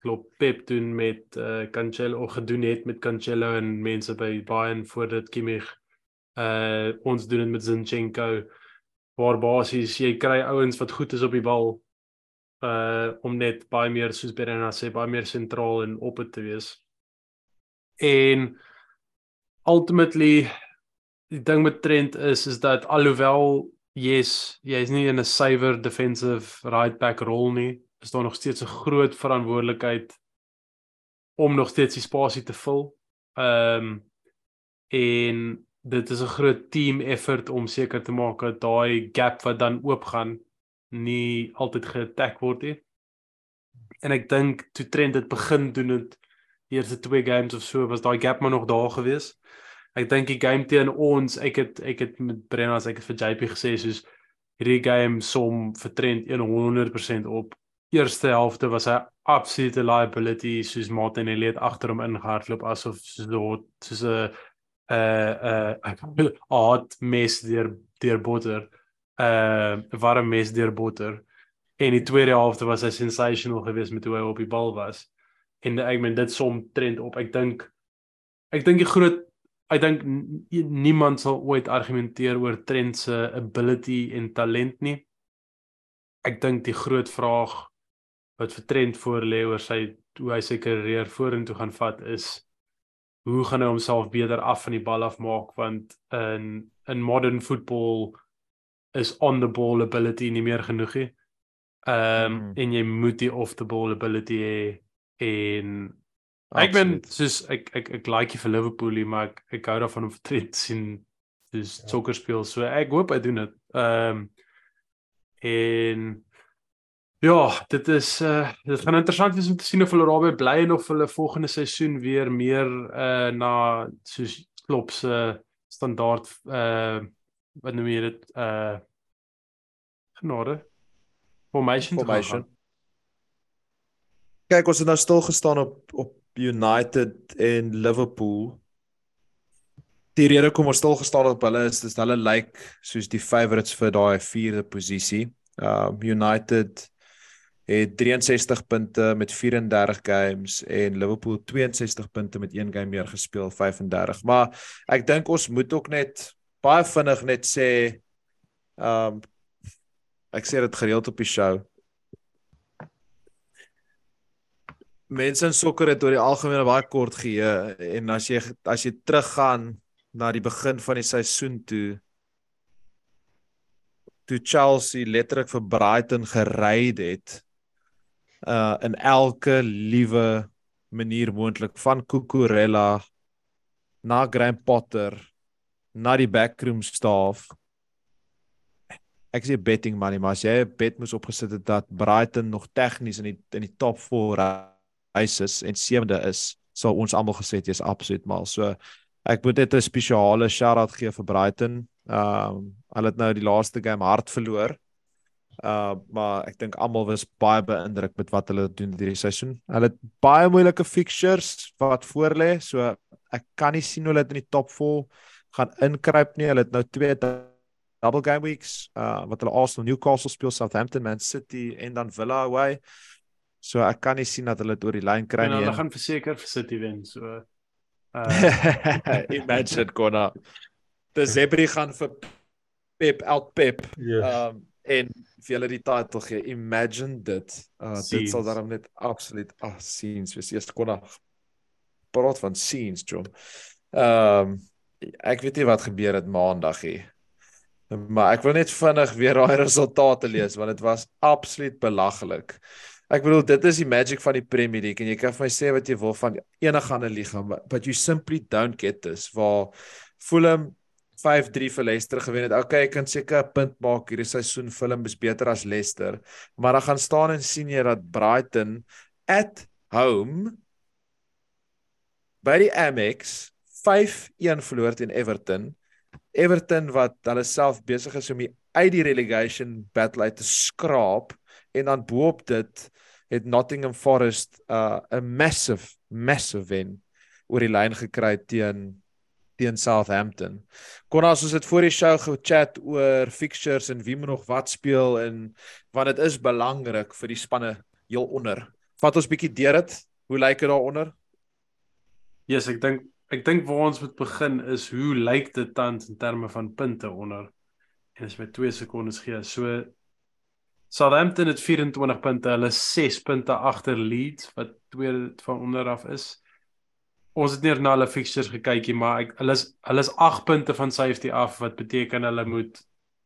S2: klop Pep doen met uh Cancelo of gedoen het met Cancelo en mense by Bayern voor dit Kimmich. Uh ons doen dit met Zinchenko waar basies jy kry ouens wat goed is op die bal uh om net baie meer soos Berena sê baie meer sentraal en op het te wees. En ultimately die ding met Trent is is dat alhoewel yes, jy is nie in 'n suiwer defensive right back rol nie, is daar nog steeds 'n groot verantwoordelikheid om nog steeds die spasie te vul. Ehm um, en dit is 'n groot team effort om seker te maak dat daai gap wat dan oopgaan nie altyd geattack word nie. En ek dink toe Trent dit begin doen het eerste twee games of so was daai gap maar nog daar gewees. Ek dink die game teen ons, ek het ek het met Brenna as ek het vir JP gesê soos hierdie game som vir Trent 100% op. Eerste helfte was hy absolute liability soos Martinelli het agter hom ingehardloop asof soos 'n 'n 'n 'n hard mes deur deur botter. 'n uh, warm mes deur botter. En die tweede helfte was hy sensational geweest met hoe hy op die bal was en ek meen dit som trend op. Ek dink ek dink die groot ek dink niemand sal ooit argumenteer oor trend se ability en talent nie. Ek dink die groot vraag wat vir trend voor lê oor sy hoe hy sy karier vorentoe gaan vat is hoe gaan hy homself beter af van die bal af maak want in in modern football is on the ball ability nie meer genoeg nie. Ehm um, mm. en jy moet die off the ball ability hê en ek ben soos ek ek ek like vir Liverpool, maar ek ek hou daarvan om vertrek sien dis ja. sokker speel. So ek hoop hy doen dit. Ehm um, en ja, dit is uh dit gaan interessant wees om te sien of hulle daarby bly en of hulle volgende seisoen weer meer uh na soos Klopp se standaard uh wat noem jy dit uh genade formation
S1: formation kyk ons het nou stil gestaan op op United en Liverpool. Die rede kom ons stil gestaan op hulle is dis hulle lyk like, soos die favourites vir daai vierde posisie. Um United het 63 punte met 34 games en Liverpool 62 punte met een game meer gespeel 35. Maar ek dink ons moet ook net baie vinnig net sê um ek sê dit gereeld op die show. Mense in sokker het oor die algemeen baie kort geheue en as jy as jy teruggaan na die begin van die seisoen toe toe Chelsea letterlik vir Brighton gery het uh in elke liewe manier moontlik van Cucurella na Graham Potter na die backroom staff ek sê betting money maar as jy 'n bet moes opgesit het dat Brighton nog tegnies in die in die top 4 ISIS en sewende is, sou ons almal gesê het jy's absoluut mal. So ek moet net 'n spesiale shout-out gee vir Brighton. Ehm um, hulle het nou die laaste game hard verloor. Uh maar ek dink almal was baie beïndruk met wat hulle doen hierdie seisoen. Hulle het baie moeilike fixtures wat voorlê, so ek kan nie sien hoe hulle in die top 4 gaan inkruip nie. Hulle het nou twee double game weeks uh wat hulle Arsenal, Newcastle speel, Southampton, Man City en dan Villa away. So ek kan nie sien dat hulle dit oor die lyn kry
S2: En
S1: nie.
S2: hulle gaan verseker vir City wen. So uh
S1: Imagine Kona. Die Zebri gaan vir Pep out Pep.
S3: Yes.
S1: Um en vir hulle die title gee. Imagine dit. Uh dit sal
S2: Scenes.
S1: daarom net absoluut ah scenes wees. Eers Kona praat van scenes, Jom. Um ek weet nie wat gebeur het maandag hier. Maar ek wil net vinnig weer daai resultate lees want dit was absoluut belaglik. Ek bedoel dit is die magic van die Premier League en jy kan vir my sê wat jy wil van enige ander liga but, you simply don't get this waar Fulham 5-3 vir Leicester gewen het. Okay, ek kan seker 'n punt maak hierdie seisoen Fulham is beter as Leicester, maar dan gaan staan en sien jy dat Brighton at home by die Amex 5-1 verloor teen Everton. Everton wat hulle self besig is om die uit die relegation battle uit te skraap en dan boop dit het Nottingham Forest 'n uh, massive massive wen oor die lyn gekry teen teen Southampton. Kon ons het voor die show gechat oor fixtures en wie moet nog wat speel en want dit is belangrik vir die spanne heel onder. Vat ons bietjie deur dit. Hoe lyk dit daaronder?
S2: yes, ek dink ek dink waar ons moet begin is hoe lyk dit tans in terme van punte onder. En as met 2 sekondes gee, so Southampton het 24 punte, hulle is 6 punte agter Leeds wat tweede van onder af is. Ons het nie na hulle fixtures gekykie, maar ek, hulle is hulle is 8 punte van safety af wat beteken hulle moet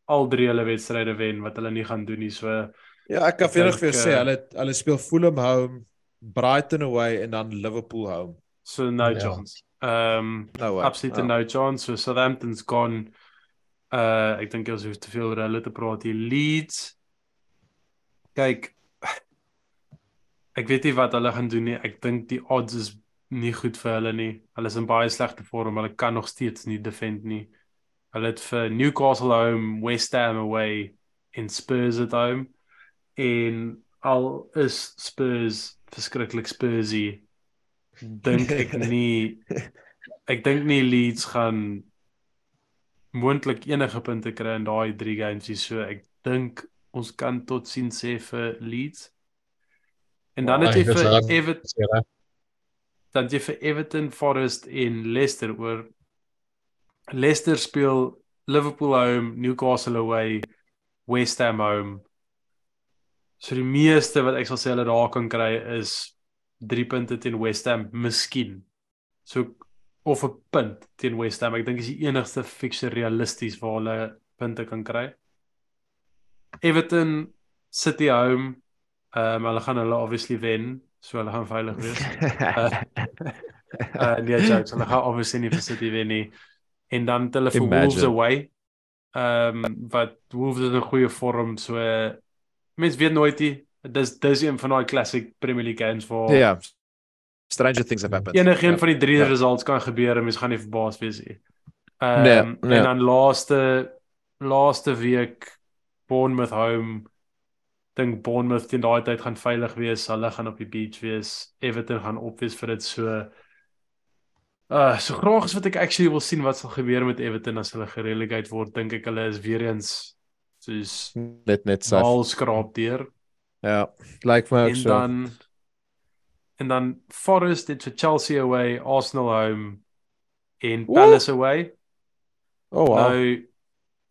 S2: al drie hulle wedstryde wen wat hulle nie gaan doen nie. So
S1: Ja, ek kan vinnig vir jou sê
S2: eh,
S1: hulle hulle speel Fulham home, Brighton away en dan Liverpool home.
S2: so no
S3: Ja.
S2: chance. Ehm um,
S1: No way.
S2: absolute
S1: Ja.
S2: no chance. So Southampton's gone. Uh ek dink ons hoef te veel oor hulle te praat hier. Leeds. Kyk. Ek weet nie wat hulle gaan doen nie. Ek dink die odds is nie goed vir hulle nie. Hulle is in baie slegte vorm. Hulle kan nog steeds nie defend nie. Hulle het vir Newcastle home, West Ham away en Spurs at home. En al is Spurs verskriklik Spursy dink ek nie ek dink nie Leeds gaan moontlik enige punte kry in daai 3 games hier so ek dink ons kan tot sien sê vir Leeds en dan
S3: Wow,
S2: het jy vir. Everton dan jy vir Everton Forest en Leicester oor Leicester speel Liverpool home, Newcastle away, West Ham home. So die meeste wat ek sal sê hulle daar kan kry is 3 punte teen West Ham, miskien. So of 'n punt teen West Ham. Ek dink is die enigste fixture realisties waar hulle punte kan kry. Everton City home. Ehm um, hulle gaan hulle obviously wen, so hulle gaan veilig wees. Uh nee, jokes, hulle gaan obviously nie vir City wen nie. En dan hulle vir. Wolves away. Ehm um, wat Wolves is in goeie vorm, so mense weet nooit nie. Dis dis een van daai classic Premier League games waar
S1: Ja. Stranger things have happened.
S2: enige een
S1: Ja.
S2: van die drie
S1: Ja.
S2: results kan gebeur en mens gaan nie verbaas wees nie. Ehm
S1: Nee,
S2: um,
S1: nee.
S2: en dan laaste laaste week Bournemouth home dink Bournemouth teen daai tyd gaan veilig wees. Hulle gaan op die beach wees. Everton gaan op wees vir dit so uh so graag as wat ek actually wil sien wat sal gebeur met Everton as hulle gerelegate word. Dink ek hulle is weer eens soos
S1: net net so.
S2: al skraap deur.
S1: Ja. Lyk my ook
S2: En
S1: so.
S2: dan en dan Forest het vir Chelsea away, Arsenal home en! Palace away.
S1: Oh wow.
S2: Nou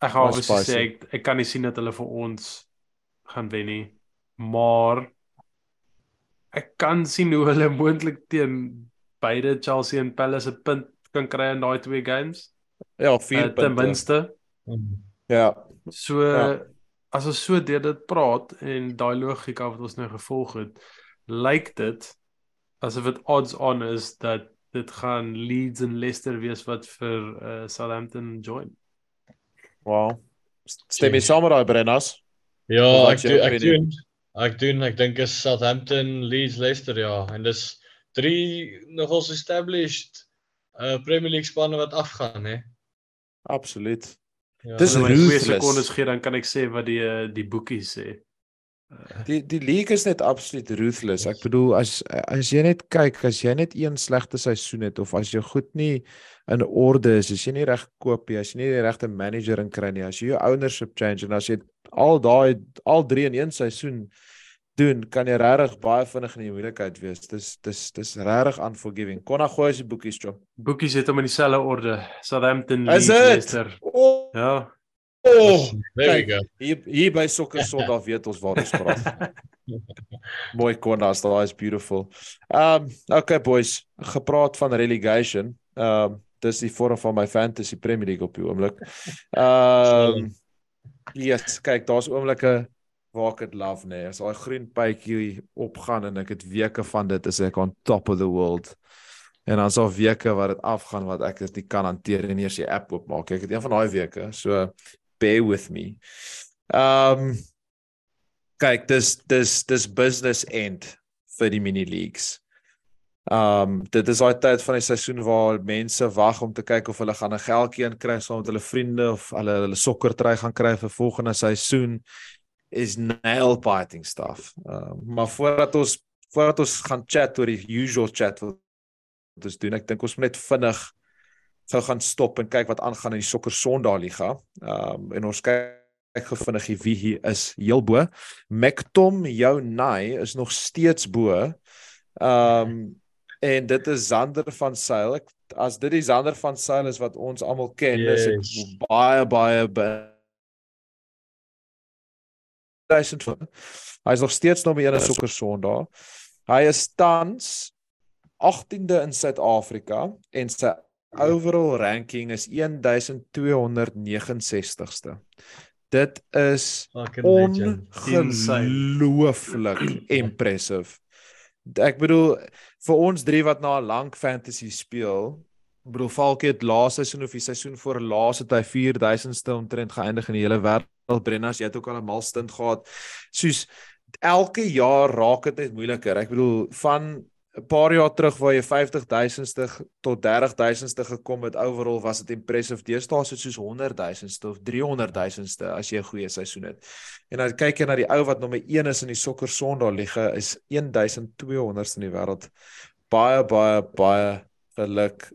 S2: ek gaan obviously sê ek, ek kan nie sien dat hulle vir ons gaan wen nie. Maar ek kan sien hoe hulle moontlik teen beide Chelsea en Palace 'n punt kan kry in daai twee games.
S1: ja, 4
S2: Uh, ten
S1: punte.
S2: minste.
S1: Ja.
S2: So
S1: Ja.
S2: as ons so deur dit praat en daai logika wat ons nou gevolg het, lyk dit asof dit odds on is dat dit gaan Leeds en Leicester wees wat vir uh, Southampton join.
S1: Wow. Stem jy saam met daai Brennas?
S3: Ja, ek doen, ek doen. Ek doen, ek dink is Southampton, Leeds, Leicester ja, en dis drie nogals established uh Premier League spanne wat afgaan hè.
S1: Absoluut.
S3: Ja,
S1: Dis
S2: 2
S1: ruthless.
S2: sekondes gee dan kan ek sê wat die eh, die boekies sê.
S1: Die die league is net absoluut ruthless. Ek bedoel as as jy net kyk, as jy net een slegte seisoen het of as jy goed nie in orde is, as jy nie reg koop nie, as jy nie die regte manager in kry nie, as jy jou ownership change en as jy al daai al drie in een seisoen doen, kan jy regtig baie vinnig in die moeilikheid wees. Dis dis dis regtig unforgiving. Konna gooi as die boekies job.
S2: Boekies het hom in dieselfde orde. Southampton? Leicester.
S1: Oh,
S2: Ja.
S1: Oh.
S3: There we
S1: Kyk.
S3: go.
S1: Hier hier by Sokker Sondag weet ons waar ons praat. Mooi Kondas, daai is beautiful. Um okay boys, gepraat van relegation. Um dis die vorm van my fantasy Premier League op die oomblik. Um yes, kyk, daar's oomblikke waar ek dit love nê. Nee. As daai groen pypjie opgaan en ek het weke van dit is ek on top of the world. En dan so weke wat dit afgaan wat ek dit nie kan hanteer en eers die app oopmaak. Ek het een van daai weke. So bear with me. Um kyk, dis dis dis business end vir die mini leagues. Um dit is daai tyd van die seisoen waar mense wag om te kyk of hulle gaan 'n geldjie in kry saam met hulle vriende of hulle hulle sokkertry gaan kry vir volgende seisoen is nail biting stuff. Um maar voordat ons voordat ons gaan chat oor die usual chat wat ons doen, ek dink ons moet net vinnig gou gaan stop en kyk wat aangaan in die sokker Sondag liga. Um en ons kyk gou vinnig wie hier is heel bo. Mctom jou Nai is nog steeds bo. Um en dit is Zander van Sail. Ek as dit die Zander van Sail is wat ons almal ken, yes. is ek
S3: Yes.
S1: baie baie duisend van. Hy is nog steeds nommer 1 in sokker Sondag. Hy is tans 18de in Suid-Afrika en sy overall ranking is 1269ste. Dit is ongelooflik impressive. Ek bedoel vir ons drie wat na 'n lank fantasy speel, bedoel Falkie het laaste seisoen of die seisoen voor laas het hy 4000ste omtrent geëindig in die hele wêreld. Brennas, jy het ook al 'n malstint gehad. Soos elke jaar raak dit net moeiliker. Ek bedoel van 'n paar jaar terug waar jy 50000ste tot 30000ste gekom het overall was dit impressive. Deesdae is dit soos 100000ste of 300000ste as jy 'n goeie seisoen het. En dan kyk jy na die ou wat nommer 1 is in die sokker Sondag liga is 1200ste in die wêreld. Baie baie baie geluk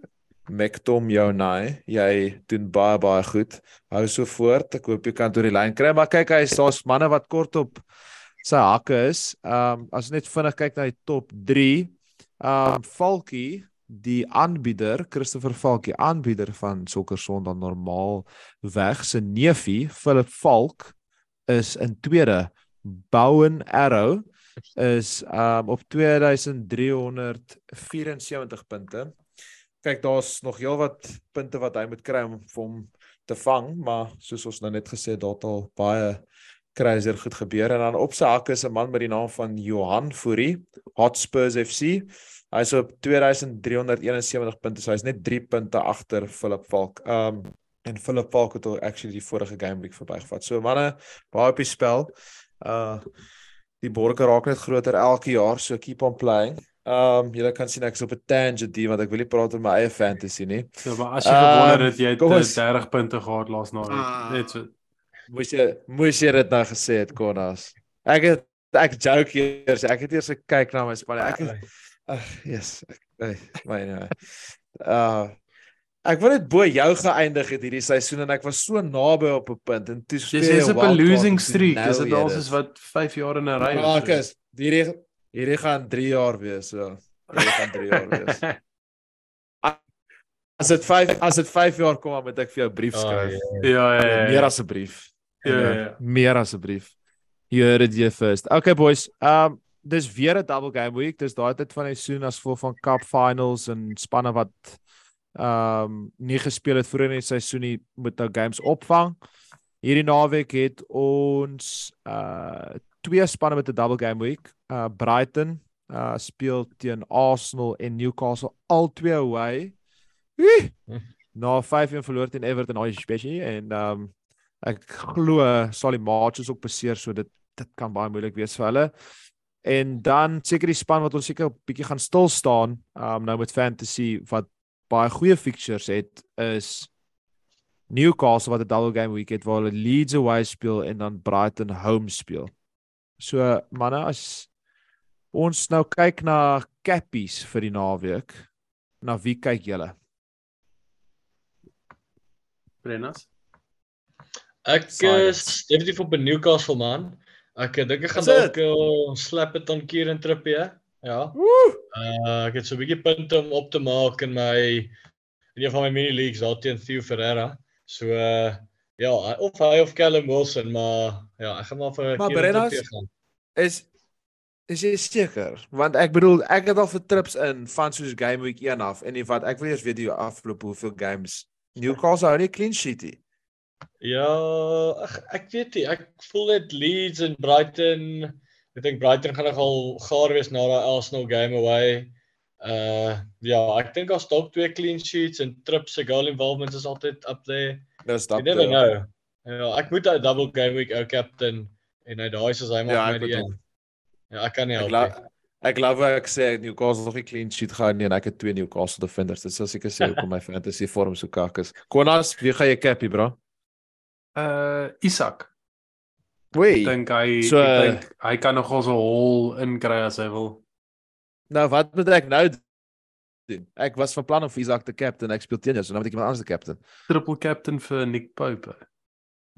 S1: Mektom jou naai. Jy doen baie baie goed. Hou so voort. Ek hoop jy kan deur die lyn kry, maar kyk hy daar's manne wat kort op sy hakke is. Um as net vinnig kyk na die top 3. Um Falkie die aanbieder Christopher Falkie aanbieder van Sokker Sondag normaal weg se neefie Philip Falk is in tweede Bowen Arrow is um op 2374 punte. Kyk, daar's nog heelwat punte wat hy moet kry om hom te vang, maar soos ons nou net gesê het, daar het al baie crazier goed gebeur en dan op sy hakke is 'n man met die naam van Johan Fourie, Hotspurs FC. Hy's op 2371 punte, so hy's net 3 punte agter Philip Falk. Um en Philip Falk het al actually die vorige game week verbygevat. So manne, baie op die spel. Uh die borge raak net groter elke jaar, so keep on playing. Um julle kan sien ek is op 'n tangent hier want ek wil nie praat oor my eie fantasy nie.
S2: Ja, maar as jy
S1: Ehm,
S2: gewonder het jy het
S1: kom
S2: eh,
S1: ons-
S2: 30 punte gehad laas naweek.
S1: Ah.
S2: Net so.
S1: Moes jy moes jy dit nou gesê het Konas. Ek het ek joke eers. Ek het eers gekyk na my span. Ek het ag yes. Ek nee, my nee. Uh ek wou net bo jou geëindig het hierdie seisoen en ek was so naby op 'n punt en toe speel
S2: Dis
S1: jy
S2: is op 'n losing streak.
S1: nou
S2: Is dit al soos wat 5 jaar in 'n ry? of so?
S1: Marcus, hierdie hierdie gaan 3 jaar wees so. Hierdie gaan 3 jaar wees. As dit 5 as dit 5 jaar kom dan moet ek vir jou 'n brief
S3: Oh,
S1: skryf.
S3: yeah.
S2: Ja, ja, ja.
S1: Meer
S2: ja.
S1: asseblief.
S2: Ja, ja, ja.
S1: Meer asseblief. You heard it here first. Okay boys. Um dis weer 'n double game week. Dis daai tyd van die seisoen as gevolg van cup finals en spanne wat um nie gespeel het vroeër in die seisoen nie moet nou games opvang. Hierdie naweek het ons uh twee spanne met 'n double game week. Uh Brighton uh speel teen Arsenal en Newcastle albei away. Wee! Na 5-1 verloor teen Everton daai spesie en um ek glo sal die matches ook beseer so dit dit kan baie moeilik wees vir hulle. En dan seker die span wat ons seker 'n bietjie gaan stil staan um nou met fantasy wat baie goeie fixtures het is Newcastle wat 'n double game week het waar hulle Leeds away speel en dan Brighton home speel. So manne as ons nou kyk na cappies vir die naweek, na wie kyk julle?
S2: Brennas.
S3: Ek is definitief op 'n Newcastle man. Ek dink ek gaan dalk uh, slap dit aan Kieran Trippier. Ja.
S1: Woe!
S3: Uh ek het so 'n bietjie punte om op te maak in my in een van my mini leagues daar teen Theo Ferreira. So uh ja, of hy of Callum Wilson, maar ja, ek gaan maar vir
S1: Maar
S3: Kieran
S1: Brennas-
S3: Trippier gaan.
S1: Is is jy seker? Want ek bedoel ek het al vir trips in van soos game week 1 af en wat ek wil eers weet die afloop hoeveel games Newcastle hou nie clean sheet nie.
S3: Ja, ag ek weet nie, ek voel dit Leeds en Brighton. Ek dink Brighton gaan nogal gaar wees na daai Arsenal game away. Uh ja, ek dink daar's dalk twee clean sheets en Tripp se goal involvement is altyd up there.
S1: Dis
S3: You never know. Ja, ek moet 'n double game week ou captain en hy daai soos hy maak
S1: Ja,
S3: my
S1: ek
S3: die een. Ja, ek kan nie
S1: Ek
S3: help nie.
S1: ek glo ek sê Newcastle nog nie clean sheet gehou nie en ek het twee Newcastle defenders. Dit sal seker sê hoekom my fantasy vorm so kak is. Konas, wie gaan jy cappy bro?
S2: Uh Isak.
S1: Wee.
S2: Ek dink hy
S1: so-
S2: ek dink hy kan nogal so 'n hol inkry as hy wil.
S1: Nou wat moet ek nou doen? Ek was van plan om vir Isak te captain, ek speel teen jou, so nou moet ek iemand anders te captain.
S2: Triple captain vir Nick Pope.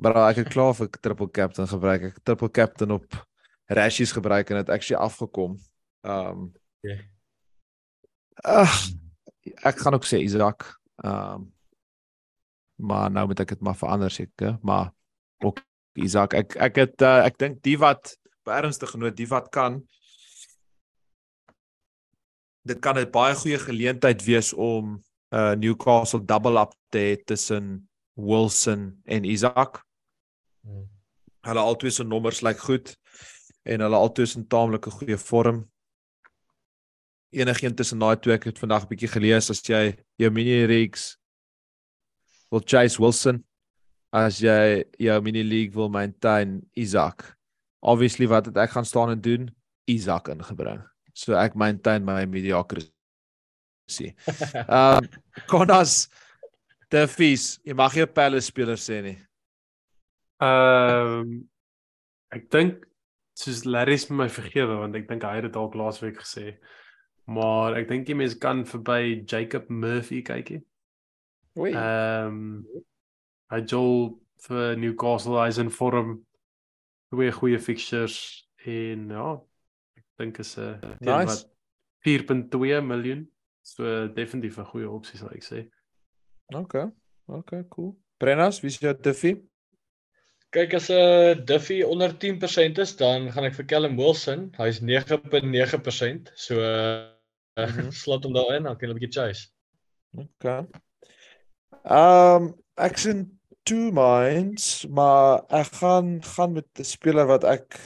S1: Maar ek het klaar vir triple captain gebruik. Ek triple captain op Rashies gebruik en dit actually afgekom. Um
S3: Ja.
S1: Ag ek gaan ook sê Isak. Um maar nou moet ek dit maar verander seker, maar ook Isak. Ek ek het uh, ek dink die wat ernstig genoot, die wat kan dit kan 'n baie goeie geleentheid wees om uh, Newcastle double up te hê tussen Wilson en Isak.
S3: Hmm.
S1: Hulle albei se nommers lyk goed en hulle albei is in taamlike goeie vorm. Enigeen tussen daai twee ek het vandag 'n bietjie gelees as jy jou mini leagues wil chase Wilson as jy jou mini league wil maintain Isak. Obviously wat het ek gaan staan en doen? Isak ingebring. So ek maintain my mediocrity. Ehm Konas the fees, jy mag 'n Palace speler sê nie.
S2: Ehm ek dink soos Larry's my vergewe want ek dink hy het dit dalk laasweek gesê. Maar ek dink die mense kan verby Jacob Murphy kykie.
S1: Oei.
S2: Ehm hy jol vir Newcastle hy's in vorm. Twee goeie fixtures en ja, ek dink is 'n teen
S1: Nice.
S2: wat 4.2 miljoen. So definitief 'n goeie opsie sal ek sê.
S1: Okay. Okay, cool. Brennas, wie is jou Duffy?
S3: Kyk as 'n uh, Duffy onder 10% is, dan gaan ek vir Callum Wilson. Hy's 9.9%. So uh, mm -hmm. slot hom daarin, dan kan jy 'n bietjie chase.
S1: Okay. Ehm um, ek sien two minds, maar ek gaan gaan met 'n speler wat ek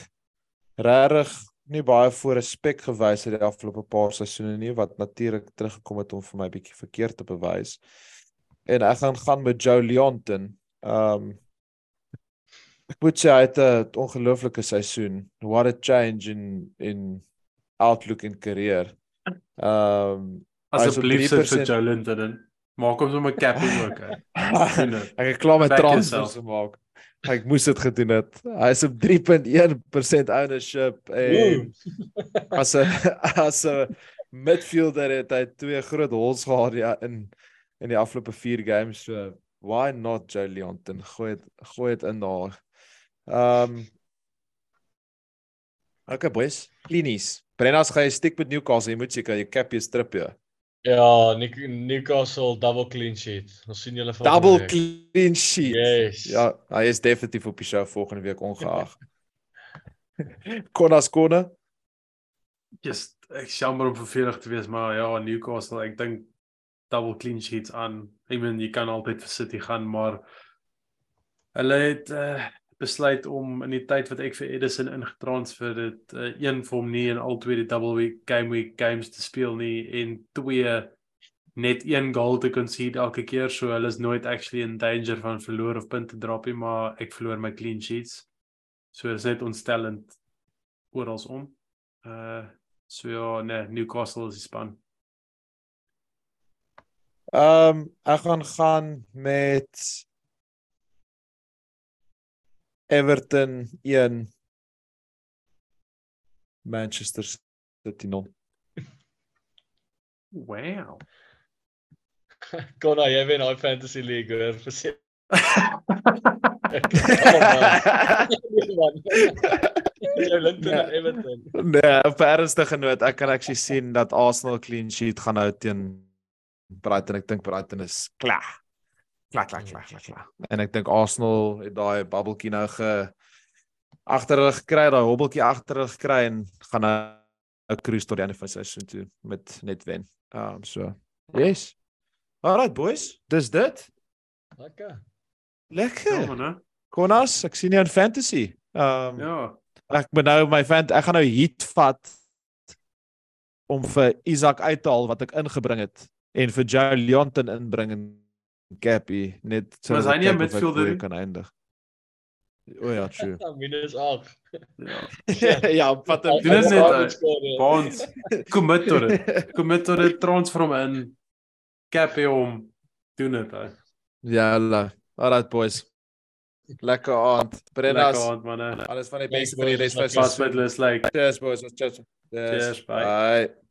S1: regtig nie baie voor respek gewys het die afgelope paar seisoene nie wat natuurlik teruggekom het om vir my bietjie verkeerd te bewys. En ek gaan gaan met Joe Leonton. Ehm um, ek moet sê hy het 'n ongelooflike seisoen. What a change in in outlook in career. Ehm um,
S2: Asseblief sit vir
S1: 3%.
S2: Jolinton in. Maak hom sommer capping ook.
S1: Ek het klaar
S2: Back
S1: transfers gemaak. Ek moes dit gedoen het. Hy is op 3.1% ownership en as 'n as 'n midfielder het hy twee groot hols gehad ja, in in die afgelope 4 games. So why not Joe Leonton? Gooi dit gooi dit in daar. Ehm um, Okay boys, Klinies. Brennas gaan jy stiek met Newcastle. Jy moet seker jy cap jy strip jy.
S3: Ja, Nick- Newcastle double clean sheet. Ons sien julle volgende
S1: Double
S3: week.
S1: clean sheet.
S3: Yes.
S1: Ja, hy is definitief op die show volgende week ongeag. Konas kone.
S2: Just ek jammer om vervelig te wees, maar ja, Newcastle, ek dink double clean sheets aan. Ek meen jy kan altyd vir City gaan, maar hulle het uh, besluit om in die tyd wat ek vir Edison ingetransfer het, uh, een vir hom nie en al twee die double week game week games te speel nie en twee net een goal te concede elke keer, so hulle is nooit actually in danger van verloor of punte drop nie, maar ek verloor my clean sheets. So dit is net ontstellend oral om. Uh so ja, nee, Newcastle is die span.
S1: Ehm um, ek gaan gaan met Everton 1 Manchester City 0.
S2: Wow.
S3: Konna, jy wen daai fantasy league hoor. Verseker. Jy Linton en Everton.
S1: Nee, op ernstige noot, ek kan actually sien dat Arsenal clean sheet gaan hou teen Brighton. Ek dink Brighton is klaar. Klaar, klaar, klaar, klaar, klaar. En ek dink Arsenal het daai bubbeltjie nou ge agter hulle gekry, daai hobbeltjie agter hulle gekry en gaan 'n 'n cruise tot die einde van die seisoen toe met net wen. Um so. Yes. Alright boys, dis dit.
S3: Lekker.
S1: Lekker.
S2: Ja, man?
S1: Konas, ek sien jou in fantasy. Um
S2: Ja.
S1: ek moet nou my fan ek gaan nou heat vat om vir Isak uit te haal wat ek ingebring het en vir Joe Leonton inbring in Cappy net
S2: Maar is
S1: dat
S2: hy nie 'n
S1: ek kyk of ek
S2: midfielder
S1: voor
S2: nie?
S1: kan eindig. O ja, true.
S3: Minus 8.
S2: Ja.
S1: ja, wat 'n
S2: Doen dit net,
S3: score, ja.
S2: Bonds. Commit tot dit. Commit tot dit transfer hom in. Cap hom. Doen dit.
S1: Ja, la. Alright boys. Lekker aand.
S2: Lekker
S1: Brennas.
S2: aand manne.
S1: Alles van die beste vir die
S3: boys.
S1: res van die
S2: like.
S1: Cheers boys. Cheers.
S2: Cheers, bye.
S1: Bye.